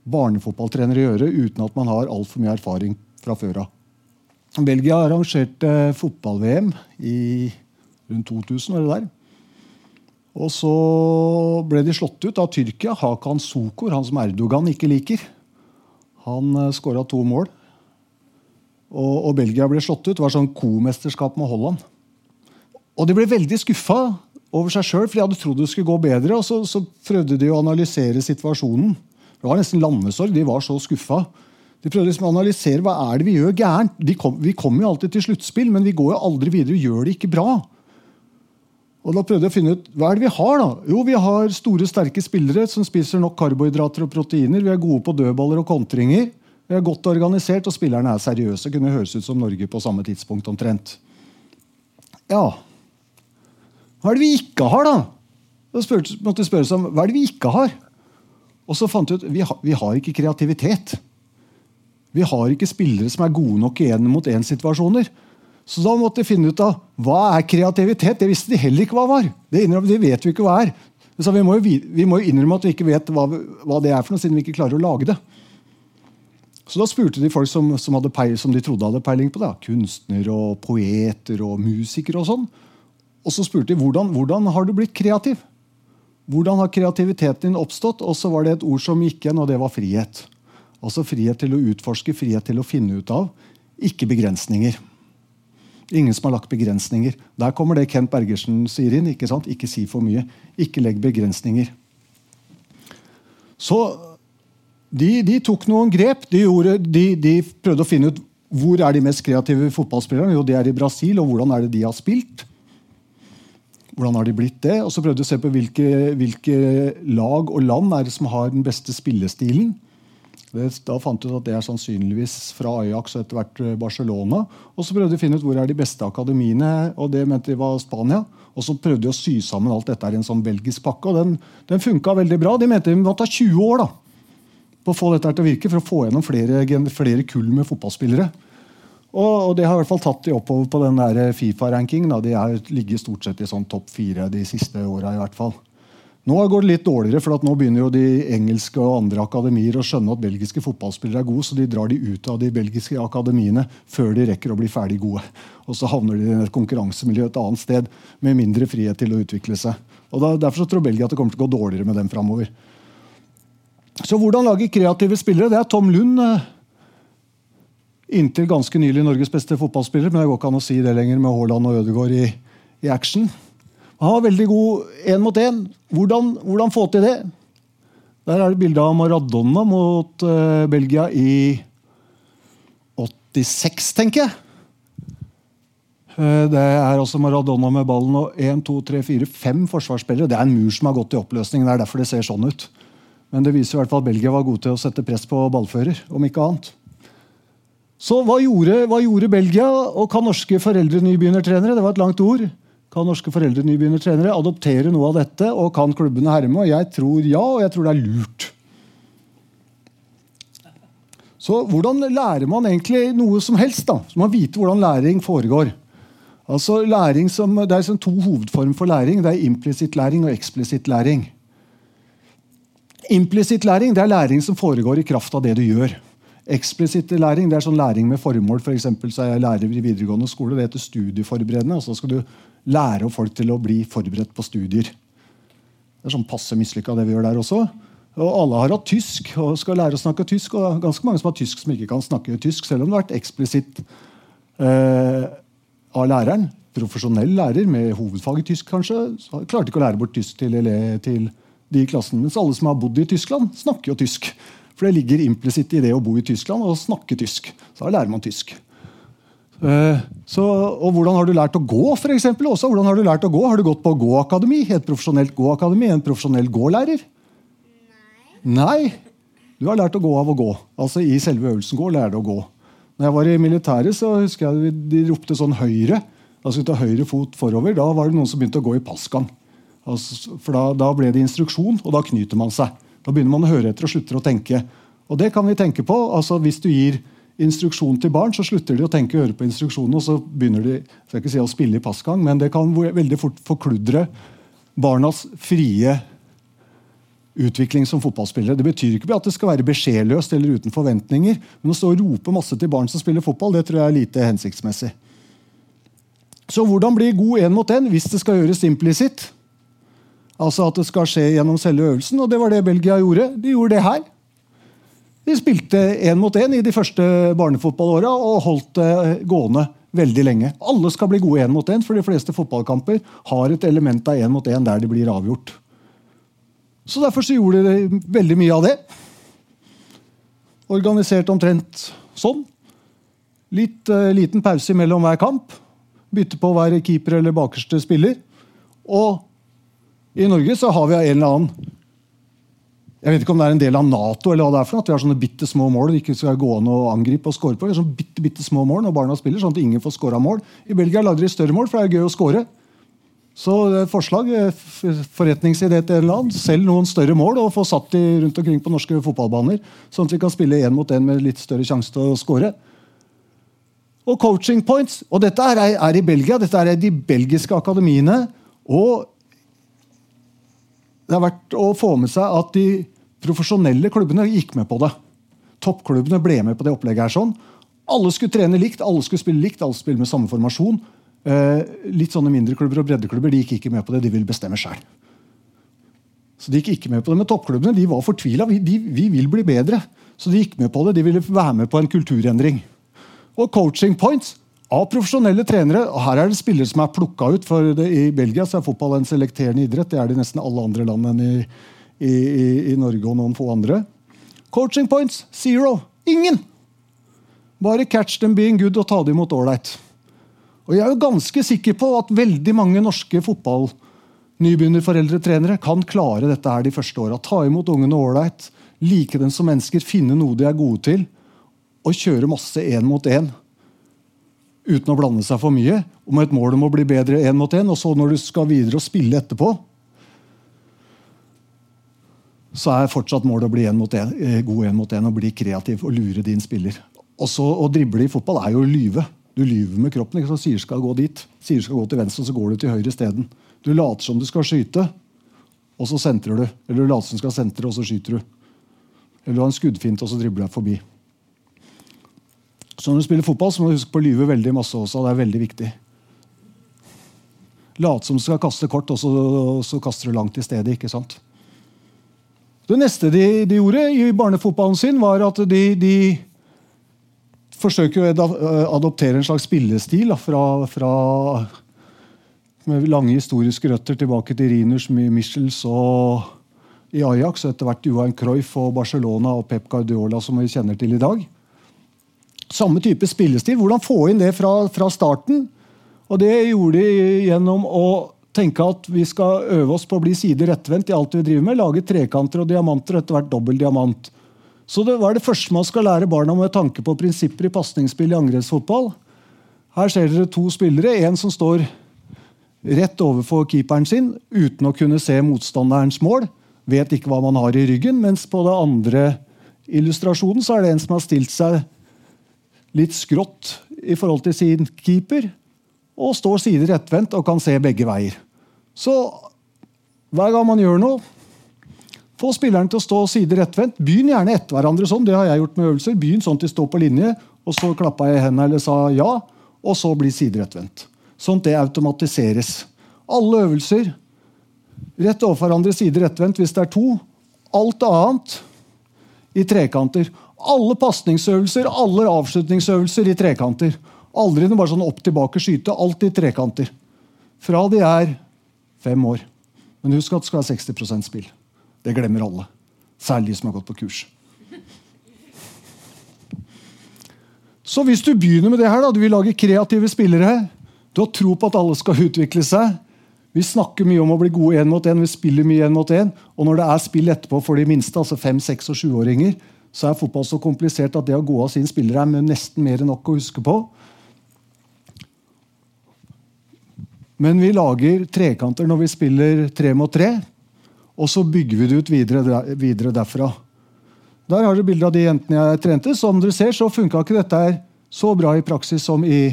barnefotballtrenere gjøre uten at man har altfor mye erfaring fra før av. Belgia arrangerte fotball-VM i rundt 2000. var det der. Og så ble de slått ut av Tyrkia. Hakan Sokor, han som Erdogan ikke liker. Han eh, skåra to mål. Og, og, Belgia ble slått ut. Det var sånn komesterskap med Holland. Og de ble veldig skuffa over seg sjøl, for de hadde trodd det skulle gå bedre. Og så, så, prøvde de å analysere situasjonen. Det var nesten landesorg. De var så skuffa. De prøvde liksom å analysere hva er det vi gjør gærent. Vi kommer jo alltid til sluttspill, men vi går jo aldri videre. Vi gjør det ikke bra. Og da prøvde jeg å finne ut hva er det vi har. da? Jo, vi har store, sterke spillere som spiser nok karbohydrater og proteiner. Vi er gode på dødballer og kontringer. Vi er godt organisert, og spillerne er seriøse. Kunne høres ut som Norge på samme tidspunkt omtrent. Ja Hva er det vi ikke har, da? Da måtte jeg spørre seg om, hva er det vi ikke har? Og så fant jeg ut vi, ha, vi har ikke kreativitet. Vi har ikke spillere som er gode nok i én mot én-situasjoner. Så da måtte de finne ut av hva er kreativitet. Det visste de heller ikke hva var. Det, det vet vi ikke hva er. Så vi må, jo, vi må jo innrømme at vi ikke vet hva, hva, det er, for noe, siden vi ikke klarer å lage det. Så da spurte de folk som, som, peil, som de trodde hadde peiling på det. Kunstnere og poeter og musikere og sånn. Og så spurte de hvordan, hvordan har du blitt kreativ. Hvordan har kreativiteten din oppstått? Og så var det et ord som gikk igjen, og det var frihet. Altså frihet til å utforske, frihet til å finne ut av. Ikke begrensninger. Ingen som har lagt begrensninger. Der kommer det Kent Bergersen sier inn. Ikke sant? Ikke si for mye. Ikke legg begrensninger. Så de, de tok noen grep. De, gjorde, de, de, prøvde å finne ut hvor er de mest kreative fotballspillerne. Jo, det er i Brasil. Og hvordan er det de har spilt? Hvordan har de blitt det? Og så prøvde de å se på hvilke, hvilke lag og land er det som har den beste spillestilen. Da fant vi ut at det er sannsynligvis fra Ajax og etter hvert eh, Barcelona. Og så prøvde vi å finne ut hvor er de beste akademiene, og det mente de var Spania. Og så prøvde de å sy sammen alt dette i en sånn belgisk pakke, og den, den funka veldig bra. De mente de måtte ta 20 år da, på å få dette til å virke for å få gjennom flere, flere kull med fotballspillere. Og, det har i hvert fall tatt de oppover på den Fifa-rankingen. De har ligget stort sett i sånn topp fire de siste åra. Nå går det litt dårligere, for nå begynner jo de engelske og andre akademier å skjønne at belgiske fotballspillere er gode, så de drar de ut av de belgiske akademiene før de rekker å bli ferdig gode. Og så havner de i et konkurransemiljø et annet sted med mindre frihet til å utvikle seg. Og Derfor tror Belgia at det kommer til å gå dårligere med dem framover. Så hvordan lage kreative spillere? Det er Tom Lund. Eh, inntil ganske nylig Norges beste fotballspiller, men det går ikke an å si det lenger med Haaland og Ødegaard i, i action. Han var veldig god én mot én. Hvordan, hvordan, få til det? Der er det bilde av Maradona mot uh, Belgia i 86, tenker jeg. Uh, det er også Maradona med ballen og én, to, tre, fire, fem forsvarsspillere. Det er en mur som har gått i oppløsning. Det er derfor det ser sånn ut. Men det viser i hvert fall at Belgia var gode til å sette press på ballfører, om ikke annet. Så hva gjorde, hva gjorde Belgia, og kan norske foreldre nybegynnertrenere? Det var et langt ord. Kan norske foreldre nybegynnertrenere adoptere noe av dette, og kan klubbene herme? Og jeg tror ja, og jeg tror det er lurt. Så hvordan lærer man egentlig noe som helst? da? Så man vite hvordan læring foregår. Altså læring som, Det er to hovedformer for læring. Det er implisitt læring og eksplisitt læring. Implisitt læring det er læring som foregår i kraft av det du gjør. Eksplisitt læring det er sånn læring med formål. For så er jeg lærer i videregående skole. Det heter studieforberedende. og så skal du lære folk til å bli forberedt på studier. Det er sånn passe mislykka, det vi gjør der også. Og alle har hatt tysk og skal lære å snakke tysk. Og ganske mange som har tysk som ikke kan snakke tysk, selv om det har vært eksplisitt eh, av læreren. Profesjonell lærer med hovedfag i tysk, kanskje. Så klarte ikke å lære bort tysk til, til de klassen. Mens alle som har bodd i Tyskland, snakker jo tysk. For det ligger implisitt i det å bo i Tyskland og snakke tysk. Så da lærer man tysk. Eh, så, og hvordan har du lært å gå, for eksempel, også? Hvordan har du lært å gå? Har du gått på gåakademi? Et profesjonelt gåakademi? En profesjonell gålærer? Nei. Nei. Du har lært å gå av å gå. Altså i selve øvelsen gå, lærer du å gå. Når jeg var i militæret, så husker jeg de ropte sånn høyre. Skulle ta høyre fot forover. Da var det noen som begynte å gå i passgang. Altså, for da, da, ble det instruksjon, og da knyter man seg. Da begynner man å høre etter og slutter å tenke. Og det kan vi tenke på. altså Hvis du gir instruksjon til barn, så slutter de å tenke og høre på instruksjonen, og så begynner de skal ikke si å spille i passgang, men det kan veldig fort forkludre barnas frie utvikling som fotballspillere. Det betyr ikke at det skal være beskjedløst eller uten forventninger, men å stå og rope masse til barn som spiller fotball, det tror jeg er lite hensiktsmessig. Så hvordan bli god én mot én hvis det skal gjøres implisitt? Altså at det skal skje gjennom selve øvelsen, og det var det Belgia gjorde. De gjorde det her. De spilte én mot én i de første barnefotballåra og holdt det gående veldig lenge. Alle skal bli gode én mot én, for de fleste fotballkamper har et element av én mot én der de blir avgjort. Så Derfor så gjorde de veldig mye av det. Organisert omtrent sånn. Litt uh, liten pause mellom hver kamp. Bytte på hver keeper eller bakerste spiller. Og i Norge så har vi en eller annen jeg vet ikke om det er en del av Nato, eller hva det er for at vi har sånne bitte små mål vi ikke skal gå an å angripe og score på. Har sånne bitte, bitte små mål når barna spiller, sånn at ingen får scora mål. I Belgia lager de større mål, for det er gøy å score. Så forslag, eh, forretningsidé til en eller annen, selg noen større mål og få satt de rundt omkring på norske fotballbaner, sånn at vi kan spille én mot én med litt større sjanse til å score. Og coaching points. Og dette er, er i Belgia. Dette er de belgiske akademiene. Og det er verdt å få med seg at de profesjonelle klubbene gikk med på det. Toppklubbene ble med på det opplegget. her sånn. Alle skulle trene likt, alle skulle spille likt, alle skulle spille med samme formasjon. Eh, litt sånne mindre klubber og breddeklubber de gikk ikke med på det. De ville bestemme sjøl. Så de gikk ikke med på det. Men toppklubbene de var fortvila. Vi, vi vil bli bedre. Så de gikk med på det. De ville være med på en kulturendring. Og coaching points av profesjonelle trenere. og Her er det spillere som er plukka ut. for det, I Belgia så er fotball en selekterende idrett. Det er det i nesten alle andre land enn i, i, i, Norge og noen få andre. Coaching points zero. Ingen! Bare catch them being good og ta dem imot ålreit. Og jeg er jo ganske sikker på at veldig mange norske fotballnybegynnerforeldretrenere kan klare dette her de første åra. Ta imot ungene ålreit, like dem som mennesker, finne noe de er gode til, og kjøre masse én mot én. Uten å blande seg for mye, og med et mål om å bli bedre én mot én. Og så når du skal videre og spille etterpå, så er fortsatt målet å bli en en, eh, god én mot én og bli kreativ og lure din spiller. Også Å drible i fotball er jo å lyve. Du lyver med kroppen. ikke så Sier skal gå dit. Sier skal gå til venstre, og så går du til høyre isteden. Du later som du skal skyte, og så sentrer du. Eller du later som du skal sentre, og så skyter du. Eller du har en skuddfint, og så dribler du forbi. Så når du spiller fotball, så må du huske på å lyve veldig masse også. Det er veldig viktig. Late som du skal kaste kort, og så, så kaster du langt i stedet. ikke sant? Det neste de, de, gjorde i barnefotballen sin, var at de, de forsøker å adoptere en slags spillestil da, fra, fra, med lange historiske røtter tilbake til Rinus Michels og i Ajax, og etter hvert Johan Cruyff og Barcelona og Pep Guardiola, som vi kjenner til i dag. Samme type spillestil. Hvordan få inn det fra, fra starten? Og det gjorde de gjennom å tenke at vi skal øve oss på å bli sider rettvendt i alt vi driver med. Lage trekanter og diamanter, og etter hvert dobbel diamant. Så det var det første man skal lære barna med tanke på prinsipper i pasningsspill i angrepsfotball. Her ser dere to spillere. En som står rett overfor keeperen sin uten å kunne se motstanderens mål. Vet ikke hva man har i ryggen. Mens på den andre illustrasjonen så er det en som har stilt seg litt skrått i forhold til sin keeper. Og står side rettvendt og kan se begge veier. Så hver gang man gjør noe, få spillerne til å stå side rettvendt. Begynn gjerne etter hverandre sånn. Det har jeg gjort med øvelser. Begynn sånn at de står på linje, og så klappa jeg i hendene eller sa ja, og så blir side rettvendt. Sånn at det automatiseres. Alle øvelser rett overfor hverandre side rettvendt hvis det er to. Alt annet i trekanter. Alle pasningsøvelser, alle avslutningsøvelser i trekanter. Aldri noe bare sånn opp, tilbake, skyte. Alt i trekanter. Fra de er fem år. Men husk at det skal være 60% spill. Det glemmer alle. Særlig de som har gått på kurs. Så hvis du begynner med det her, da, du vil lage kreative spillere, du har tro på at alle skal utvikle seg Vi snakker mye om å bli gode én mot én, vi spiller mye én mot én. Og når det er spill etterpå for de minste, altså fem-, seks- og sjuåringer, så er fotball så komplisert at det å gå av sin spiller er nesten mer enn nok å huske på. Men vi lager trekanter når vi spiller tre mot tre. Og så bygger vi det ut videre, videre derfra. Der har dere bilde av de jentene jeg trente. Som dere ser, så funka ikke dette her så bra i praksis som i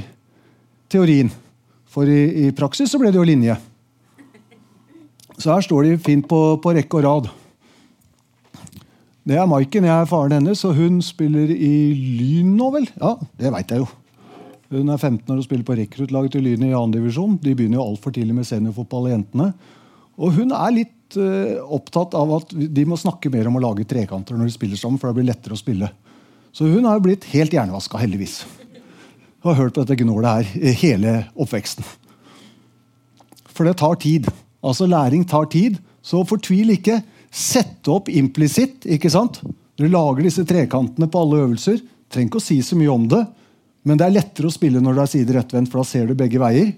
teorien. For i, i praksis så ble det jo linje. Så her står de fint på, på rekke og rad. Det er Maiken. Jeg er faren hennes, og hun spiller i Lyn nå, vel? Ja, det veit jeg jo. Hun er 15 år og spiller på rekruttlaget til Lyn i 2. divisjon. De begynner jo altfor tidlig med seniorfotball, jentene. Og hun er litt uh, opptatt av at de må snakke mer om å lage trekanter når de spiller sammen, for det blir lettere å spille. Så hun har blitt helt hjernevaska, heldigvis. Hun har hørt på dette gnålet her hele oppveksten. For det tar tid. Altså Læring tar tid, så fortvil ikke. Sett opp implisitt. ikke sant? Du lager disse trekantene på alle øvelser. Trenger ikke å si så mye om det, men det er lettere å spille når du er side rettvendt, for da ser du begge veier.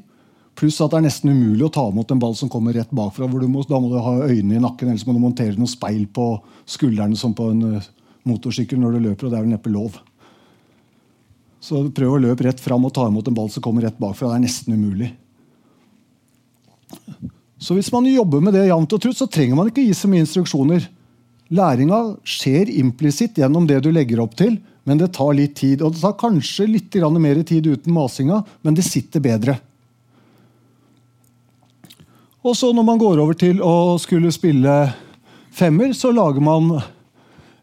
Pluss at det er nesten umulig å ta imot en ball som kommer rett bakfra. hvor må, Da må du ha øynene i nakken, eller så må du montere noe speil på skuldrene som på en uh, motorsykkel når du løper, og det er jo neppe lov. Så prøv å løpe rett fram og ta imot en ball som kommer rett bakfra. Det er nesten umulig. Så hvis man jobber med det jevnt og trutt, så trenger man ikke gi så mye instruksjoner. Læringa skjer implisitt gjennom det du legger opp til, Men det tar litt tid. Og det tar kanskje litt mer tid uten masinga, men det sitter bedre. Og så når man går over til å skulle spille femmer, så lager man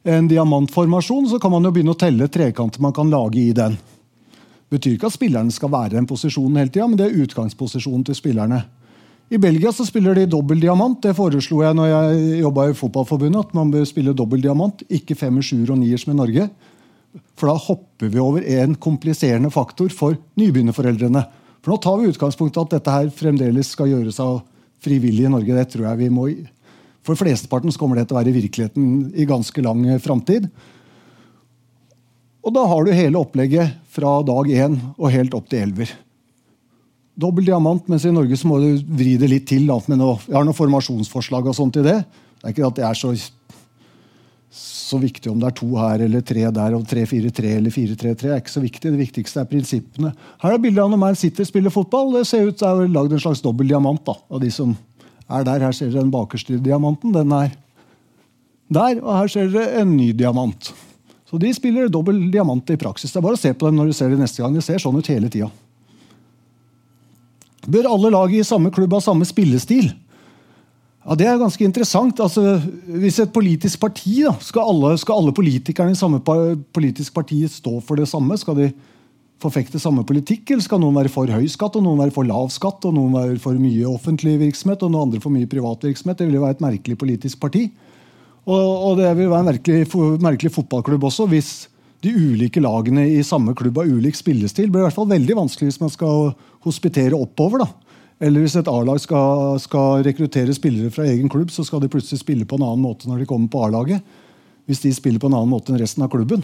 en diamantformasjon. Så kan man jo begynne å telle trekanter man kan lage i den. Det betyr ikke at spillerne skal være i den posisjonen hele tida, men det er utgangsposisjonen til spillerne. I Belgia så spiller de dobbel diamant. Det foreslo jeg når jeg jobba i Fotballforbundet. At man bør spille dobbel diamant, ikke femmer, sjuer og nier som i Norge. For da hopper vi over en kompliserende faktor for nybegynnerforeldrene. For nå tar vi utgangspunktet at dette her fremdeles skal gjøres av frivillige i Norge. Det tror jeg vi må For flesteparten kommer det til å være virkeligheten i ganske lang eh, framtid. Og da har du hele opplegget fra dag én og helt opp til elver. Dobbel diamant, mens i Norge så må du vri det litt til. Da, med noe, jeg har noen formasjonsforslag og sånt i det. Det er ikke at det er så, så viktig om det er to her eller tre der, og 3-4-3 eller 4-3-3. er ikke så viktig. Det viktigste er prinsippene. Her er bildet av når man sitter og spiller fotball. Det ser ut det er lagd en slags dobbel diamant. da, av de som er der. Her ser dere den bakerste diamanten. Den er der. Og her ser dere en ny diamant. Så de spiller dobbel diamant i praksis. Det er bare å se på dem når du ser det neste gang. Det ser sånn ut hele tida. Bør alle lag i samme klubb ha samme spillestil? Ja, Det er ganske interessant. Altså, hvis et politisk parti da, skal, alle, skal alle politikerne i samme politisk parti stå for det samme? Skal de forfekte samme politikk, eller skal noen være for høy skatt, og noen være for lav skatt, og noen være for mye offentlig virksomhet, og noen andre for mye privat virksomhet? Det vil jo være et merkelig politisk parti. Og, og det vil være en merkelig, merkelig fotballklubb også, hvis de ulike lagene i samme klubb har ulik spillestil. Det blir i hvert fall veldig vanskelig hvis man skal hospitere oppover. da. Eller hvis et A-lag skal, skal, rekruttere spillere fra egen klubb, så skal de plutselig spille på en annen måte når de kommer på A-laget. Hvis de spiller på en annen måte enn resten av klubben.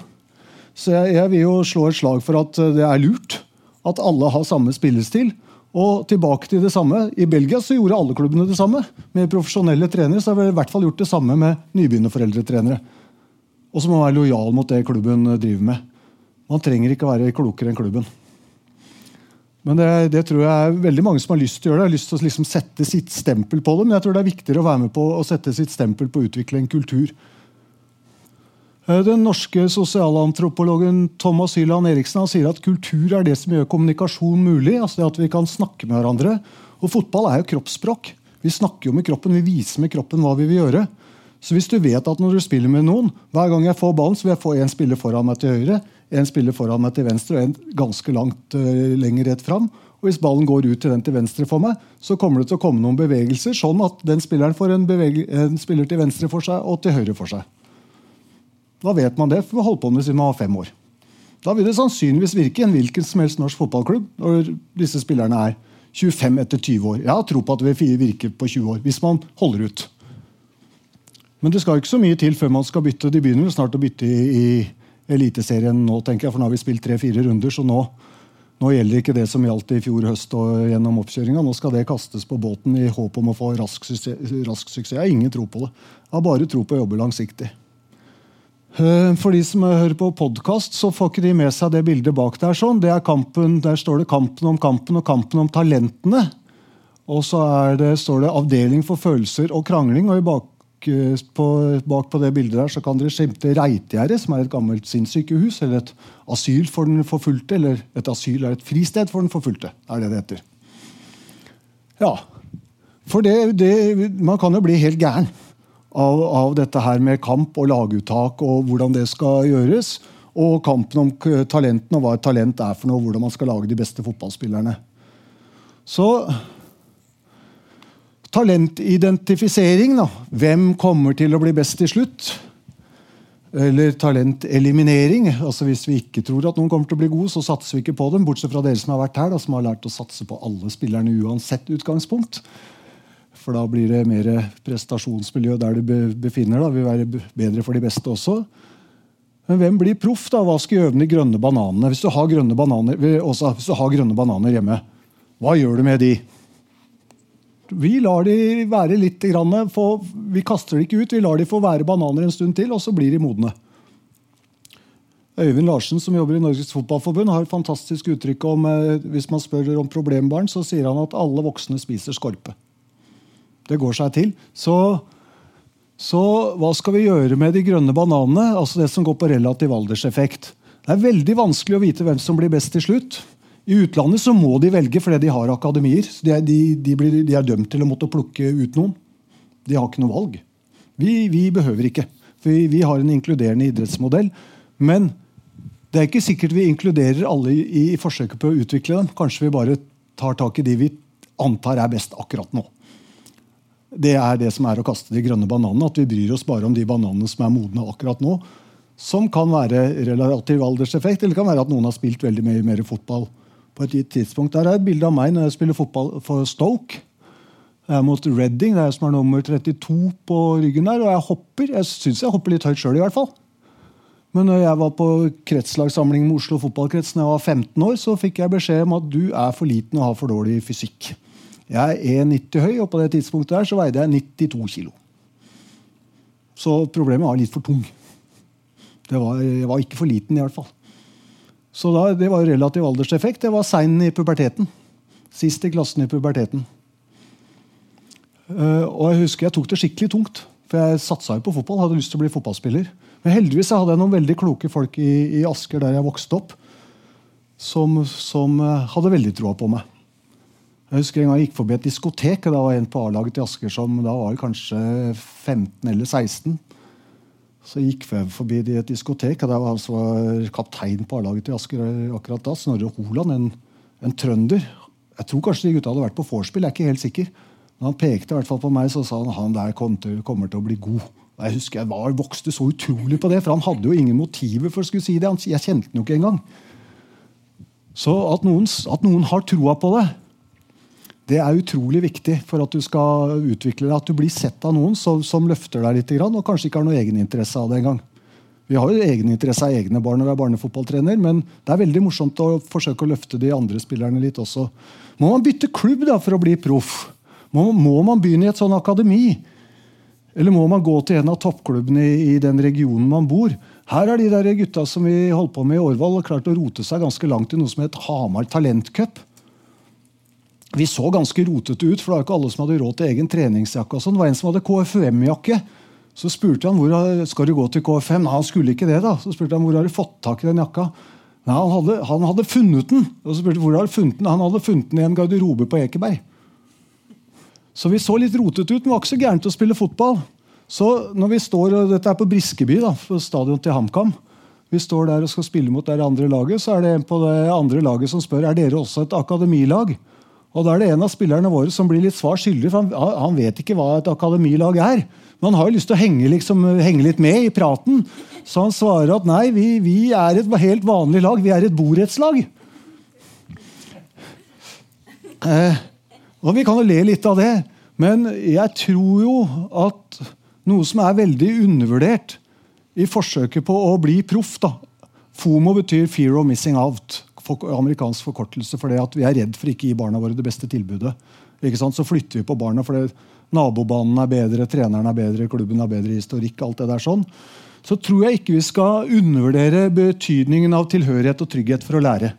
Så jeg, jeg, vil jo slå et slag for at det er lurt at alle har samme spillestil. Og tilbake til det samme. I Belgia så gjorde alle klubbene det samme. Med profesjonelle trenere så har vi i hvert fall gjort det samme med nybegynnerforeldretrenere. Og så må man være lojal mot det klubben eh, driver med. Man trenger ikke være klokere enn klubben. Men det, det, tror jeg er veldig mange som har lyst til å gjøre det. har lyst til å liksom sette sitt stempel på det, Men jeg tror det er viktigere å være med på å sette sitt stempel på å utvikle en kultur. Eh, den norske sosialantropologen Thomas Hyland Eriksen sier at kultur er det som gjør kommunikasjon mulig. altså det At vi kan snakke med hverandre. Og fotball er jo kroppsspråk. Vi snakker jo med kroppen, vi viser med kroppen hva vi vil gjøre. Så hvis du vet at når du spiller med noen, hver gang jeg får ballen, så vil jeg få en spiller foran meg til høyre, en spiller foran meg til venstre og en ganske langt uh, lenger rett fram. Og hvis ballen går ut til den til venstre for meg, så kommer det til å komme noen bevegelser, sånn at den spilleren får en, en spiller til venstre for seg og til høyre for seg. Da vet man det, for vi har holdt på med siden man var fem år. Da vil det sannsynligvis virke i en hvilken som helst norsk fotballklubb når disse spillerne er 25 etter 20 år. Jeg har tro på at det vil virke på 20 år, hvis man holder ut. Men det skal ikke så mye til før man skal bytte. De begynner snart å bytte i, i Eliteserien nå, tenker jeg, for nå har vi spilt tre-fire runder. så nå, nå, gjelder ikke det som gjaldt i fjor høst og gjennom oppkjøringa. Nå skal det kastes på båten i håp om å få rask suksess. Rask suksess. Jeg har ingen tro på det. Jeg har bare tro på å jobbe langsiktig. Eh, for de som hører på podkast, så får ikke de med seg det bildet bak der. sånn. Det er kampen, Der står det 'Kampen om kampen' og 'Kampen om talentene'. Og så det, står det 'Avdeling for følelser og krangling'. og i bak på, bak på det bildet der så kan dere skimte Reitgjerdet, som er et gammelt sinnssykehus, eller et asyl for den forfulgte. Eller et asyl er et fristed for den forfulgte, er det det heter. Ja. For det, det, man kan jo bli helt gæren av, av, dette her med kamp og laguttak og hvordan det skal gjøres. Og kampen om talentene og hva et talent er for noe, og hvordan man skal lage de beste fotballspillerne. Så Talentidentifisering. da. Hvem kommer til å bli best til slutt? Eller talenteliminering. altså Hvis vi ikke tror at noen kommer til å bli gode, så satser vi ikke på dem. Bortsett fra dere som har vært her, da, som har lært å satse på alle spillerne uansett utgangspunkt. For da blir det mer prestasjonsmiljø der du befinner deg. Vil være bedre for de beste også. Men hvem blir proff? da? Hva skal gjøre med de grønne bananene? Hvis du har grønne bananer, også, hvis du har grønne bananer hjemme, hva gjør du med de? Vi lar de være litt for Vi kaster de ikke ut, vi lar de få være bananer en stund til, og så blir de modne. Øyvind Larsen, som jobber i Norges Fotballforbund, har et fantastisk uttrykk om eh, hvis man spør om problembarn, så sier han at alle voksne spiser skorpe. Det går seg til. Så, så hva skal vi gjøre med de grønne bananene? Altså det som går på relativ alderseffekt. Det er veldig vanskelig å vite hvem som blir best til slutt. I utlandet så må de velge fordi de har akademier. De er, de, de, blir, de er dømt til å måtte plukke ut noen. De har ikke noe valg. Vi, vi behøver ikke. For vi, vi, har en inkluderende idrettsmodell. Men det er ikke sikkert vi inkluderer alle i, i forsøket på å utvikle dem. Kanskje vi bare tar tak i de vi antar er best akkurat nå. Det er det som er å kaste de grønne bananene. At vi bryr oss bare om de bananene som er modne akkurat nå. Som kan være relativ alderseffekt, eller kan være at noen har spilt veldig mye mer fotball på et gitt tidspunkt. Der er et bilde av meg når jeg spiller fotball for Stoke. Jeg er mot Redding, det er jeg som er nummer 32 på ryggen der. Og jeg hopper. Jeg syns jeg hopper litt høyt sjøl, i hvert fall. Men når jeg var på kretslagssamling med Oslo fotballkrets da jeg var 15 år, så fikk jeg beskjed om at du er for liten og har for dårlig fysikk. Jeg er 1,90 høy, og på det tidspunktet der så veide jeg 92 kilo. Så problemet var litt for tung. Var, jeg var ikke for liten, i hvert fall. Så da, det var relativ alderseffekt. Det var sein i puberteten. Sist i klassen i puberteten. Uh, og jeg husker jeg tok det skikkelig tungt. For jeg satsa jo på fotball. hadde lyst til å bli fotballspiller. Men heldigvis hadde jeg noen veldig kloke folk i, i Asker der jeg vokste opp, som, som uh, hadde veldig troa på meg. Jeg husker en gang jeg gikk forbi et diskotek. og Da var en på A-laget i Asker som da var kanskje 15 eller 16. Så gikk vi forbi det i et diskotek, og der var han som var kaptein på A-laget til Asker akkurat da. Snorre Holand, en, en, trønder. Jeg tror kanskje de gutta hadde vært på vorspiel. Jeg er ikke helt sikker. Men han pekte i hvert fall på meg så sa han han der kommer til, kommer til å bli god. Jeg husker jeg var, vokste så utrolig på det, for han hadde jo ingen motiver for å skulle si det. Jeg kjente han jo ikke engang. Så at noen, at noen har troa på det, det er utrolig viktig for at du skal utvikle deg. At du blir sett av noen som, som løfter deg litt, og kanskje ikke har noe egeninteresse av det engang. Vi har jo egeninteresse av egne barn når vi er barnefotballtrener, men det er veldig morsomt å forsøke å løfte de andre spillerne litt også. Må man bytte klubb da for å bli proff? Må, må man begynne i et sånn akademi? Eller må man gå til en av toppklubbene i, i den regionen man bor? Her er de der gutta som vi holdt på med i Årvoll, klart å rote seg ganske langt i noe som het Hamar Talentcup vi så ganske rotete ut, for det var ikke alle som hadde råd til egen treningsjakke. og sånn. Det var en som hadde KFUM-jakke. Så spurte han hvor skal du gå til KFM. Nei, han skulle ikke det. da. Så spurte han hvor har du fått tak i den jakka. Nei, Han hadde, han hadde funnet den. Og så spurte hvor har du funnet den? Han hadde funnet den i en garderobe på Ekeberg. Så vi så litt rotete ut, men var ikke så gærent å spille fotball. Så når vi står, og Dette er på Briskeby, da, på stadion til HamKam. Vi står der og skal spille mot det andre laget, så er det en på det andre laget som spør er dere også et akademilag. Og Da er det en av spillerne våre som blir litt svar skyldig, for han, han vet ikke hva et akademilag er. Men han har jo lyst til å henge, liksom, henge, litt med i praten. Så han svarer at nei, vi, vi er et helt vanlig lag. Vi er et borettslag. Eh, og vi kan jo le litt av det, men jeg tror jo at noe som er veldig undervurdert i forsøket på å bli proff da, FOMO betyr 'fear of missing out' amerikansk forkortelse for det at vi er redd for ikke å gi barna våre det beste tilbudet. Så flytter vi på barna fordi nabobanen er bedre, treneren er bedre, klubben har bedre historikk. alt det der sånn. Så tror jeg ikke vi skal undervurdere betydningen av tilhørighet og trygghet for å lære.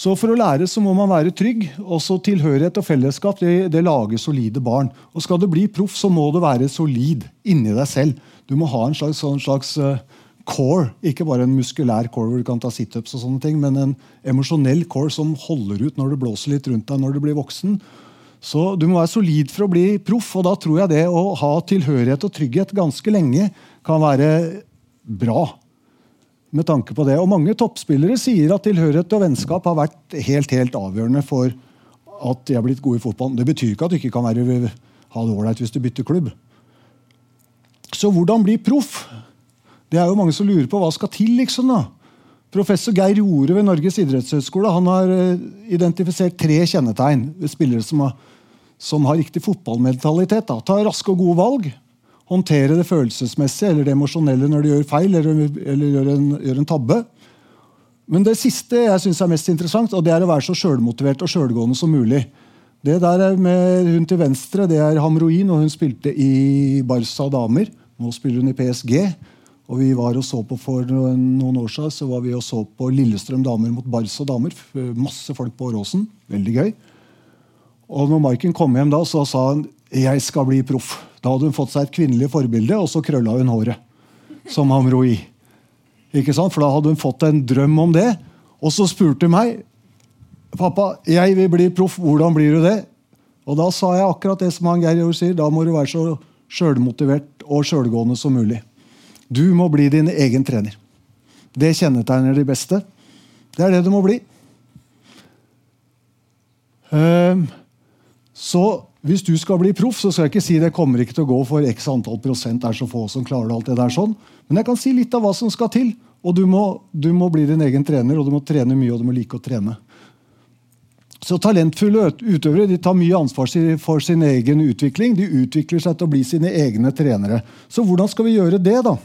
Så For å lære så må man være trygg. Også tilhørighet og fellesskap det, det lager solide barn. Og Skal du bli proff, så må du være solid inni deg selv. Du må ha en slags, en slags uh, core. Ikke bare en muskulær core hvor du kan ta situps, og sånne ting, men en emosjonell core som holder ut når det blåser litt rundt deg når du blir voksen. Så Du må være solid for å bli proff, og da tror jeg det å ha tilhørighet og trygghet ganske lenge kan være bra. med tanke på det. Og Mange toppspillere sier at tilhørighet og vennskap har vært helt helt avgjørende for at de har blitt gode i fotball. Det betyr ikke at du ikke kan være, ha det ålreit hvis du bytter klubb. Så hvordan bli proff? Det er jo mange som lurer på hva skal til. liksom da. Professor Geir Jore ved Norges idrettshøgskole han har eh, identifisert tre kjennetegn ved spillere som har, som har riktig fotballmentalitet. Da. Ta raske og gode valg. Håndtere det følelsesmessige eller det emosjonelle når de gjør feil eller, eller gjør, en, gjør, en, tabbe. Men det siste jeg synes er mest interessant, og det er å være så sjølmotivert og sjølgående som mulig. Det der er med Hun til venstre det er Hamroin, og hun spilte i Barca damer. Nå spiller hun i PSG. Og vi var og så på For noen år siden så var vi og så på Lillestrøm damer mot Barca damer. Masse folk på Åråsen. Veldig gøy. Og når Maiken kom hjem da, så sa han 'Jeg skal bli proff'. Da hadde hun fått seg et kvinnelig forbilde, og så krølla hun håret. som Hamroi. Ikke sant? For da hadde hun fått en drøm om det. Og så spurte hun meg pappa, jeg vil bli proff. Hvordan blir du det? Og da sa jeg akkurat det som han Geir sier. Da må du være så sjølmotivert og sjølgående som mulig. Du må bli din egen trener. Det kjennetegner de beste. Det er det du må bli. Ehm, så hvis du skal bli proff, så skal jeg ikke si det kommer ikke til å gå for x antall prosent. Er så få som klarer alt det der sånn. Men jeg kan si litt av hva som skal til. Og du må, du må bli din egen trener, og du må trene mye, og du må like å trene. Så talentfulle utøvere de tar mye ansvar for sin egen utvikling. De utvikler seg til å bli sine egne trenere. Så hvordan skal vi gjøre det, da?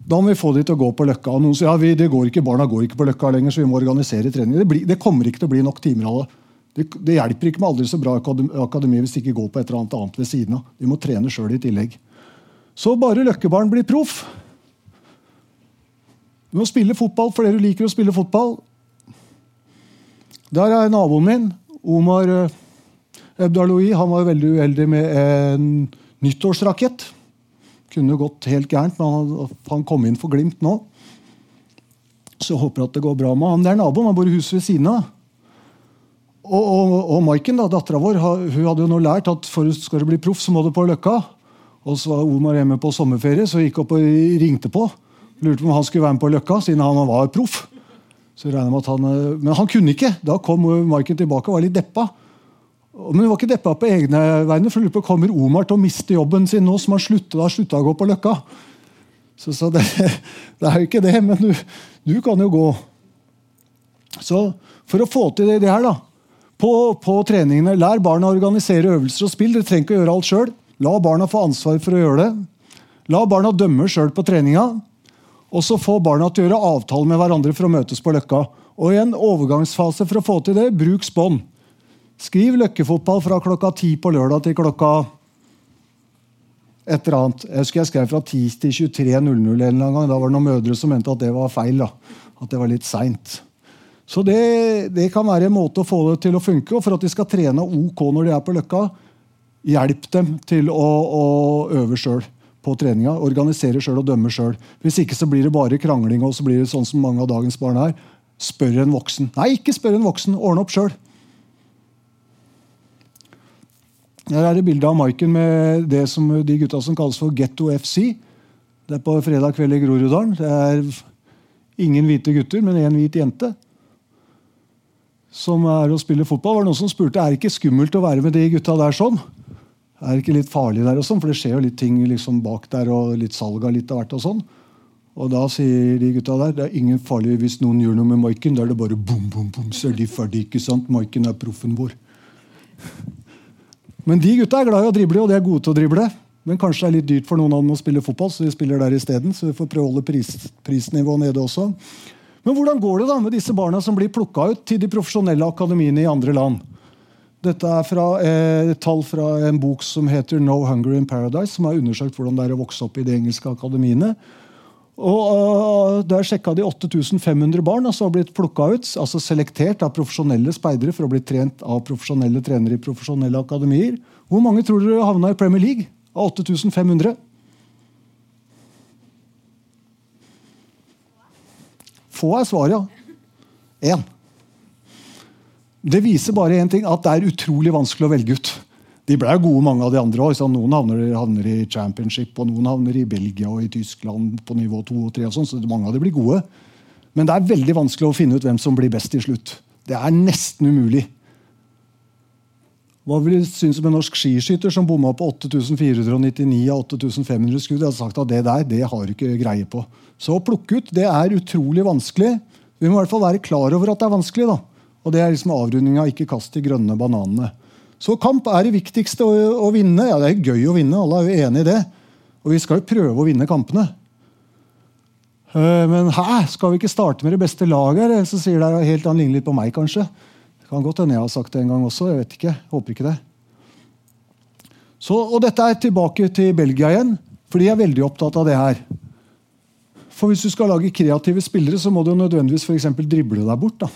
Da må vi få de til å gå på Løkka. Noen sier ja, vi, går ikke, barna går ikke på Løkka lenger, så vi må organisere trening. Det, blir, det kommer ikke til å bli nok timer av det. Det, hjelper ikke med aldri så bra akademi hvis de ikke går på et eller annet annet ved siden av. De må trene sjøl i tillegg. Så bare Løkkebarn blir proff. Du må spille fotball fordi du liker å spille fotball. Der er naboen min, Omar eh, Ebdaloui. Han var veldig uheldig med en nyttårsrakett. Kunne gått helt gærent, men han, kom inn for Glimt nå. Så jeg håper at det går bra med han. Det er naboen. Han bor i huset ved siden av. Og, og, og Maiken, dattera vår, hun hadde jo nå lært at for skal du bli proff, så må du på Løkka. Og så var Omar hjemme på sommerferie, så gikk opp og ringte på. Lurte på om han skulle være med på Løkka, siden han var proff. Så jeg med at han, eh, Men han kunne ikke. Da kom Maiken tilbake og var litt deppa. Men hun var ikke deppa på egne vegne, for på, kommer Omar til å miste jobben sin nå som han slutta, slutta å gå på Løkka. Så, så det, det, er jo ikke det, men du, du, kan jo gå. Så for å få til det, det her, da på, på, treningene, Lær barna å organisere øvelser og spill. Dere trenger ikke å gjøre alt sjøl. La barna få ansvar for å gjøre det. La barna dømme sjøl på treninga. Og så få barna til å gjøre avtaler med hverandre for å møtes på Løkka. Og i en overgangsfase for å få til det, bruk spånd. Skriv løkkefotball fra klokka ti på lørdag til klokka et eller annet. Jeg husker jeg skrev fra 10 til 23.00 en gang. Da var det noen mødre som mente at det var feil. da. At det var litt seint. Så det, det, kan være en måte å få det til å funke. Og for at de skal trene OK når de er på Løkka, hjelp dem til å, å øve sjøl på treninga. Organisere sjøl og dømme sjøl. Hvis ikke så blir det bare krangling, og så blir det sånn som mange av dagens barn er. Spør en voksen. Nei, ikke spør en voksen. Ordne opp sjøl. Her er det bilde av Maiken med det som de gutta som kalles for Getto FC. Det er på fredag kveld i Groruddalen. Det er ingen hvite gutter, men én hvit jente som er å spille fotball. var det noen som spurte er det ikke skummelt å være med de gutta der sånn. Er det ikke litt farlig der og sånn? For det skjer jo litt ting liksom bak der, og litt salg av litt av hvert. Og sånn. Og da sier de gutta der det er ingen farlig hvis noen gjør noe med Maiken. Da er det bare bom, bom, bom, så er de ferdig. ikke sant? Maiken er proffen vår. Men de gutta er glad i å drible, og de er gode til å drible. Men kanskje det er litt dyrt for noen av dem å spille fotball, så de spiller der isteden. Så vi får prøve å holde pris, prisnivået nede også. Men hvordan går det da med disse barna som blir plukka ut til de profesjonelle akademiene i andre land? Dette er fra, eh, tall fra en bok som heter No Hunger in Paradise, som har undersøkt hvordan det er å vokse opp i de engelske akademiene. Og Der sjekka de 8500 barn som har blitt plukka ut, altså selektert av profesjonelle speidere for å bli trent av profesjonelle trenere i profesjonelle akademier. Hvor mange tror dere havna i Premier League av 8500? Få er svaret, ja. Én. Det viser bare én ting, at det er utrolig vanskelig å velge ut. De ble gode, mange av de andre òg. Noen havner, havner, i championship, og noen havner i Belgia og i Tyskland på nivå 2 og 3. Og sånt, så mange av de blir gode. Men det er veldig vanskelig å finne ut hvem som blir best til slutt. Det er nesten umulig. Hva vil du synes om en norsk skiskytter som bomma på 8499 av 8500 skudd? Jeg hadde sagt at Det der det har du ikke greie på. Så å plukke ut det er utrolig vanskelig. Vi må i hvert fall være klar over at det er vanskelig. da. Og Det er liksom avrundinga. Ikke kast de grønne bananene. Så kamp er det viktigste å, å, vinne. Ja, Det er gøy å vinne, alle er jo enig i det. Og vi skal jo prøve å vinne kampene. Eh, men hæ, skal vi ikke starte med det beste laget? Så sier det helt Han ligner litt på meg, kanskje. Det kan godt hende jeg har sagt det en gang også. jeg vet ikke, Håper ikke det. Så, og Dette er tilbake til Belgia igjen, for de er veldig opptatt av det her. For hvis du skal lage kreative spillere, så må du nødvendigvis for drible deg bort. da.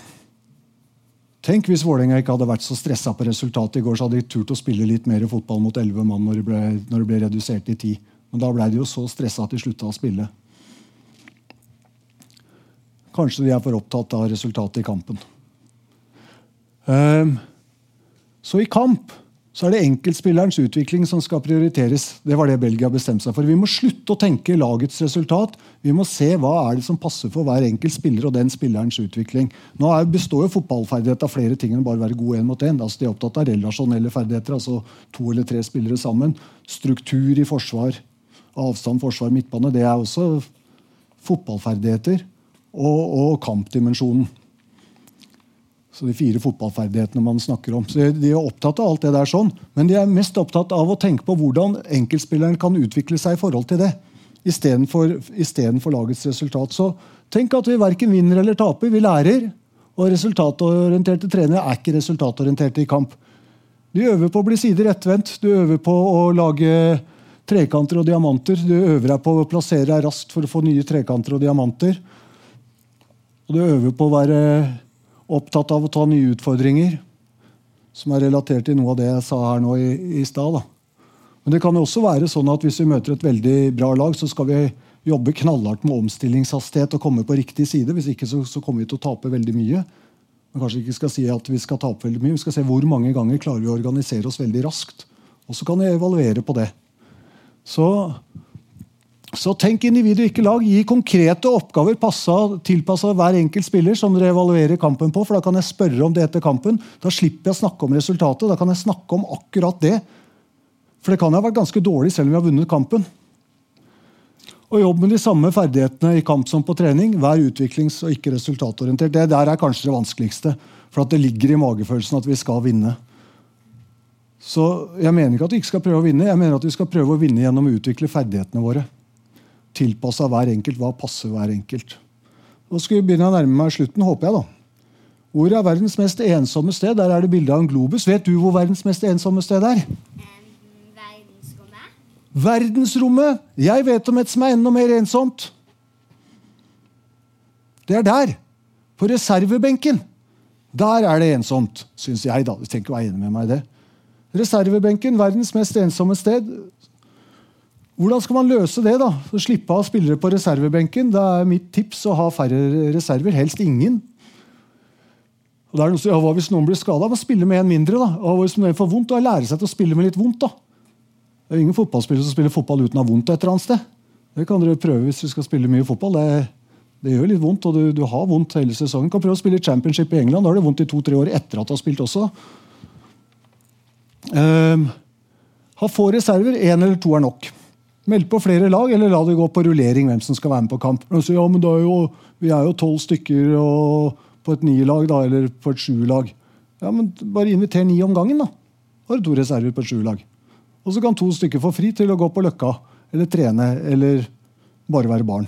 Tenk hvis Vålerenga ikke hadde vært så stressa på resultatet i går, så hadde de turt å spille litt mer fotball mot elleve mann når det, ble, når det ble redusert i ti. Men da ble de jo så stressa at de slutta å spille. Kanskje de er for opptatt av resultatet i kampen. Um, så i kamp så er det enkeltspillerens utvikling som skal prioriteres. Det var det Belgia bestemte seg for. Vi må slutte å tenke lagets resultat. Vi må se hva er det som passer for hver enkelt spiller og den spillerens utvikling. Nå består jo fotballferdighet av flere ting enn bare å være god én mot én. Altså, de er opptatt av relasjonelle ferdigheter, altså to eller tre spillere sammen. Struktur i forsvar, avstand, forsvar, midtbane. Det er også fotballferdigheter. Og, og kampdimensjonen. Så de fire fotballferdighetene man snakker om. Så De er opptatt av alt det der sånn, men de er mest opptatt av å tenke på hvordan enkeltspilleren kan utvikle seg i forhold til det. Istedenfor lagets resultat. Så tenk at vi verken vinner eller taper. Vi lærer. Og resultatorienterte trenere er ikke resultatorienterte i kamp. De øver på å bli sider rettvendt. Du øver på å lage trekanter og diamanter. Du øver deg på å plassere deg raskt for å få nye trekanter og diamanter. Og du øver på å være opptatt av å ta nye utfordringer, som er relatert til noe av det jeg sa her nå i, i stad. Men det kan jo også være sånn at hvis vi møter et veldig bra lag, så skal vi jobbe knallhardt med omstillingshastighet og komme på riktig side. Hvis ikke så, så kommer vi til å tape veldig mye. Men kanskje ikke skal si at vi skal tape veldig mye. Vi skal se hvor mange ganger klarer vi å organisere oss veldig raskt. Og så kan vi evaluere på det. Så så tenk individ og ikke lag. Gi konkrete oppgaver tilpassa hver enkelt spiller, som dere evaluerer kampen på. for Da kan jeg spørre om det etter kampen. Da slipper jeg å snakke om resultatet. Da kan jeg snakke om akkurat det. For det kan ha vært ganske dårlig selv om vi har vunnet kampen. Og jobb med de samme ferdighetene i kamp som på trening. Vær utviklings- og ikke resultatorientert. Det der er kanskje det vanskeligste. For det ligger i magefølelsen at vi skal vinne. Så jeg mener ikke at vi ikke skal prøve å vinne, jeg mener at vi skal prøve å vinne gjennom å utvikle ferdighetene våre tilpassa hver enkelt. Hva passer hver enkelt? Nå skal vi begynne å nærme meg slutten, håper jeg. da. Hvor er verdens mest ensomme sted? Der er det bilde av en globus. Vet du hvor verdens mest ensomme sted er?
verdensrommet.
Verdensrommet! Jeg vet om et som er enda mer ensomt. Det er der. På reservebenken. Der er det ensomt, syns jeg. da. Du tenker å være enig med meg i det. Reservebenken, verdens mest ensomme sted. Hvordan skal man løse det? da? Slippe av spillere på reservebenken. Det er mitt tips å ha færre reserver. Helst ingen. Og det er noe som, ja, Hva hvis noen blir skada? Spille med en mindre. da. Og hvis noen får vondt, da Lære seg til å spille med litt vondt. da. Det er ingen fotballspillere som spiller fotball uten å ha vondt et eller annet sted. Det kan dere prøve hvis du skal spille mye fotball. Det, det gjør litt vondt, og du, du, har vondt hele sesongen. Kan prøve å spille championship i England. Da har du vondt i to-tre år etter at du har spilt også. Um, ha få reserver. Én eller to er nok. Meld på flere lag, eller la det gå på rullering hvem som skal være med på kamp. Så, ja, men er jo, Vi er jo tolv stykker på et lag da, eller på et sjuerlag. Ja, men bare inviter ni om gangen, da. Har du to reserver på et sjuerlag. Og så kan to stykker få fri til å gå på Løkka eller trene eller bare være barn.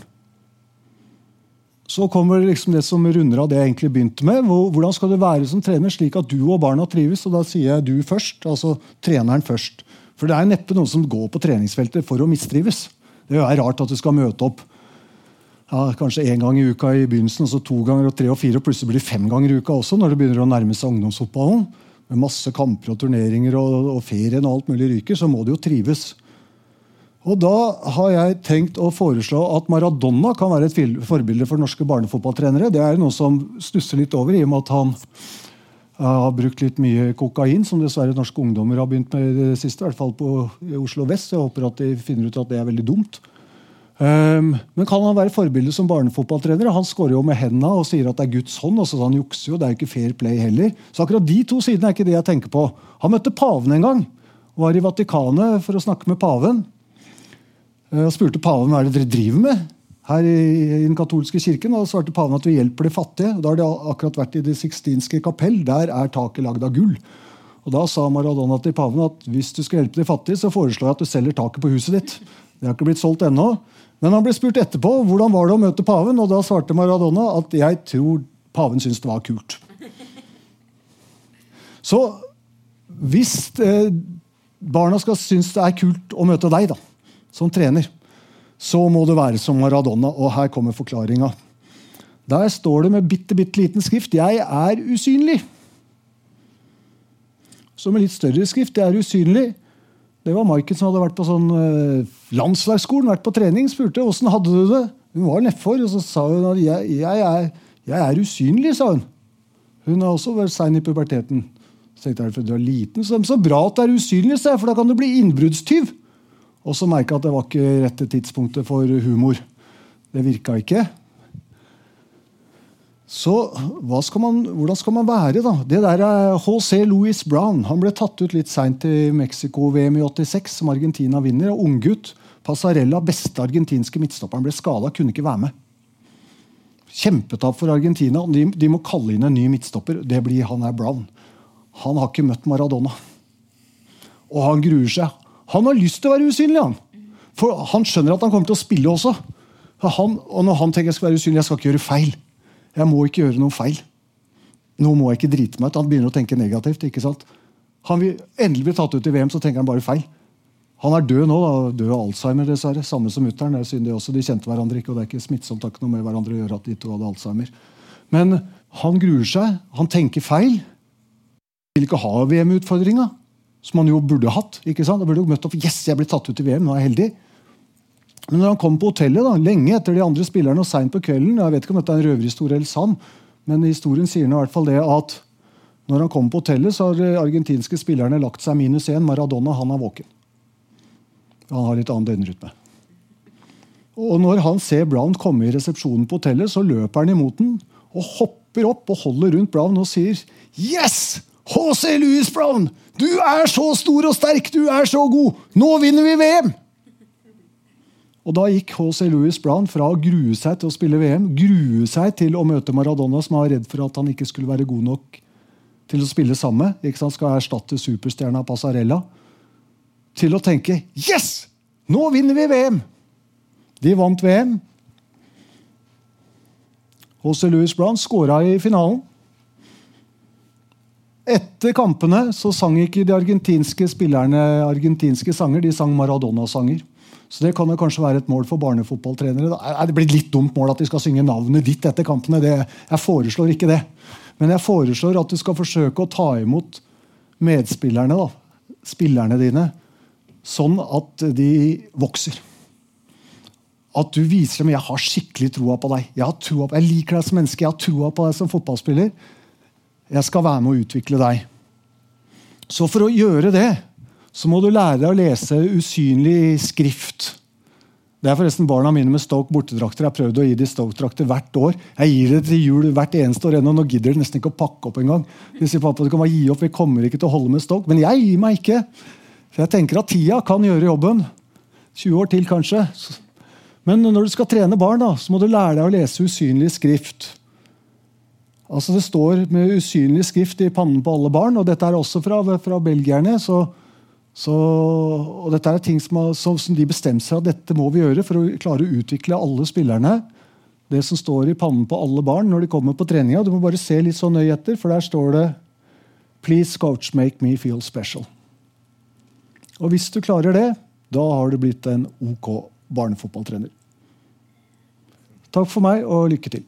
Så kommer liksom det som runder av det jeg egentlig begynte med. Hvordan skal du være som trener slik at du og barna trives? Og da sier jeg du først, altså treneren først. For det er neppe noen som går på treningsfeltet for å mistrives. Det er rart at du skal møte opp ja, kanskje én gang i uka i begynnelsen, og så to ganger og tre og fire, og plutselig blir det fem ganger i uka også når det begynner å nærme seg ungdomsfotballen. Med masse kamper og turneringer og, og ferien og alt mulig ryker, så må det jo trives. Og Da har jeg tenkt å foreslå at Maradona kan være et forbilde for norske barnefotballtrenere. Det er noe som stusser litt over, i og med at han har brukt litt mye kokain, som dessverre norske ungdommer har begynt med i det siste. I hvert fall på Oslo vest. Jeg håper at de finner ut at det er veldig dumt. Um, men kan han være forbilde som barnefotballtrener? Han skårer jo med hendene og sier at det er Guds hånd. Altså han jukser jo, Det er ikke fair play heller. Så akkurat de to sidene er ikke det jeg tenker på. Han møtte paven en gang. Var i Vatikanet for å snakke med paven. Uh, og spurte paven hva er det dere driver med her i, den katolske kirken. Og svarte paven at vi hjelper de fattige. Da har de akkurat vært i Det sixtinske kapell. Der er taket lagd av gull. Og Da sa Maradona til paven at hvis du skal hjelpe de fattige, så foreslår jeg at du selger taket på huset ditt. Det har ikke blitt solgt ennå. Men han ble spurt etterpå hvordan var det å møte paven, og da svarte Maradona at jeg tror paven syntes det var kult. Så hvis eh, barna skal synes det er kult å møte deg da, som trener, så må det være som Maradona. Og her kommer forklaringa. Der står det med bitte, bitte liten skrift 'Jeg er usynlig'. Så med litt større skrift 'Jeg er usynlig'. Det var Maiken som hadde vært på sånn eh, landslagsskolen, vært på trening. Spurte åssen hadde du det. Hun var nedfor, og så sa hun at jeg, jeg, er, jeg er usynlig, sa hun. Hun har også vært sein i puberteten. Så tenkte jeg, for du er liten, så, så bra at du er usynlig, sa jeg, for da kan du bli innbruddstyv. Og så merka jeg at det var ikke rette tidspunktet for humor. Det virka ikke. Så skal man, hvordan skal man være, da? Det der er HC Louis Brown. Han ble tatt ut litt seint i Mexico-VM i 86, som Argentina vinner. og Unggutt. Passarella, beste argentinske midtstopperen, ble skada, kunne ikke være med. Kjempetap for Argentina. De, de, må kalle inn en ny midtstopper. Det blir han her Brown. Han har ikke møtt Maradona. Og han gruer seg. Han har lyst til å være usynlig, han. For han skjønner at han kommer til å spille også. Han, og når han tenker jeg skal være usynlig, jeg skal ikke gjøre feil. Jeg må ikke gjøre noe feil. Nå må jeg ikke drite meg ut. Han begynner å tenke negativt. ikke sant? Han vil endelig bli tatt ut i VM, så tenker han bare feil. Han er død nå. da, Død av Alzheimer, dessverre. Samme som mutter'n. De, også. de kjente hverandre ikke, og det er ikke smittsomt. Det noe med hverandre å gjøre at de to hadde Alzheimer. Men han gruer seg. Han tenker feil. Vil ikke ha VM-utfordringa, som han jo burde hatt. ikke sant? Han burde jo møtt opp. Yes, jeg ble tatt ut i VM, nå er jeg heldig. Men når han kom på hotellet, da, lenge etter de andre spillerne og seint på kvelden Jeg vet ikke om dette er en røverhistorie eller sann, men historien sier i hvert fall det at når han kom på hotellet, så har argentinske spillerne lagt seg minus én. Maradona han er våken. Han har litt annen døgnrytme. Og når han ser Brown komme i resepsjonen på hotellet, så løper han imot den og hopper opp og holder rundt Brown og sier Yes! H.C. Louis Brown! Du er så stor og sterk! Du er så god! Nå vinner vi VM! Og Da gikk H.C. Louis Brown fra å grue seg til å spille VM, grue seg til å møte Maradona, som var redd for at han ikke skulle være god nok til å spille sammen. Ikke sant? Skal erstatte superstjerna Passarella. Til å tenke Yes! Nå vinner vi VM! De vant VM. H.C. Louis Brown skåra i finalen. Etter kampene så sang ikke de argentinske spillerne argentinske sanger, de sang Maradona-sanger. Så det kan jo kanskje være et mål for barnefotballtrenere. Det blir litt dumt mål at de skal synge navnet ditt etter kampene. Det, jeg foreslår ikke det. Men jeg foreslår at du skal forsøke å ta imot medspillerne, da, spillerne dine, sånn at de vokser. At du viser dem jeg har skikkelig troa på deg. Jeg, har troa på, jeg liker deg som menneske, jeg har troa på deg som fotballspiller. Jeg skal være med å utvikle deg. Så for å gjøre det så må du lære deg å lese usynlig skrift. Det er forresten barna mine med Stoke bortedrakter. Jeg har prøvd å gi dem Stoke-drakter hvert år. Jeg gir det til jul hvert eneste år ennå. Nå gidder de nesten ikke å pakke opp engang. De sier pappa, du kan bare gi opp, vi kommer ikke til å holde med Stoke. Men jeg gir meg ikke. For jeg tenker at tida kan gjøre jobben. 20 år til, kanskje. Men når du skal trene barn, da, så må du lære deg å lese usynlig skrift. Altså Det står med usynlig skrift i pannen på alle barn, og dette er også fra, fra belgierne. så så, og dette er ting som, som, som de bestemte seg at dette må vi gjøre for å klare å utvikle alle spillerne. Det som står i pannen på alle barn når de kommer på treninga. Du må bare se litt så nøye etter, for der står det Please coach, make me feel special. Og hvis du klarer det, da har du blitt en OK barnefotballtrener. Takk for meg, og lykke til.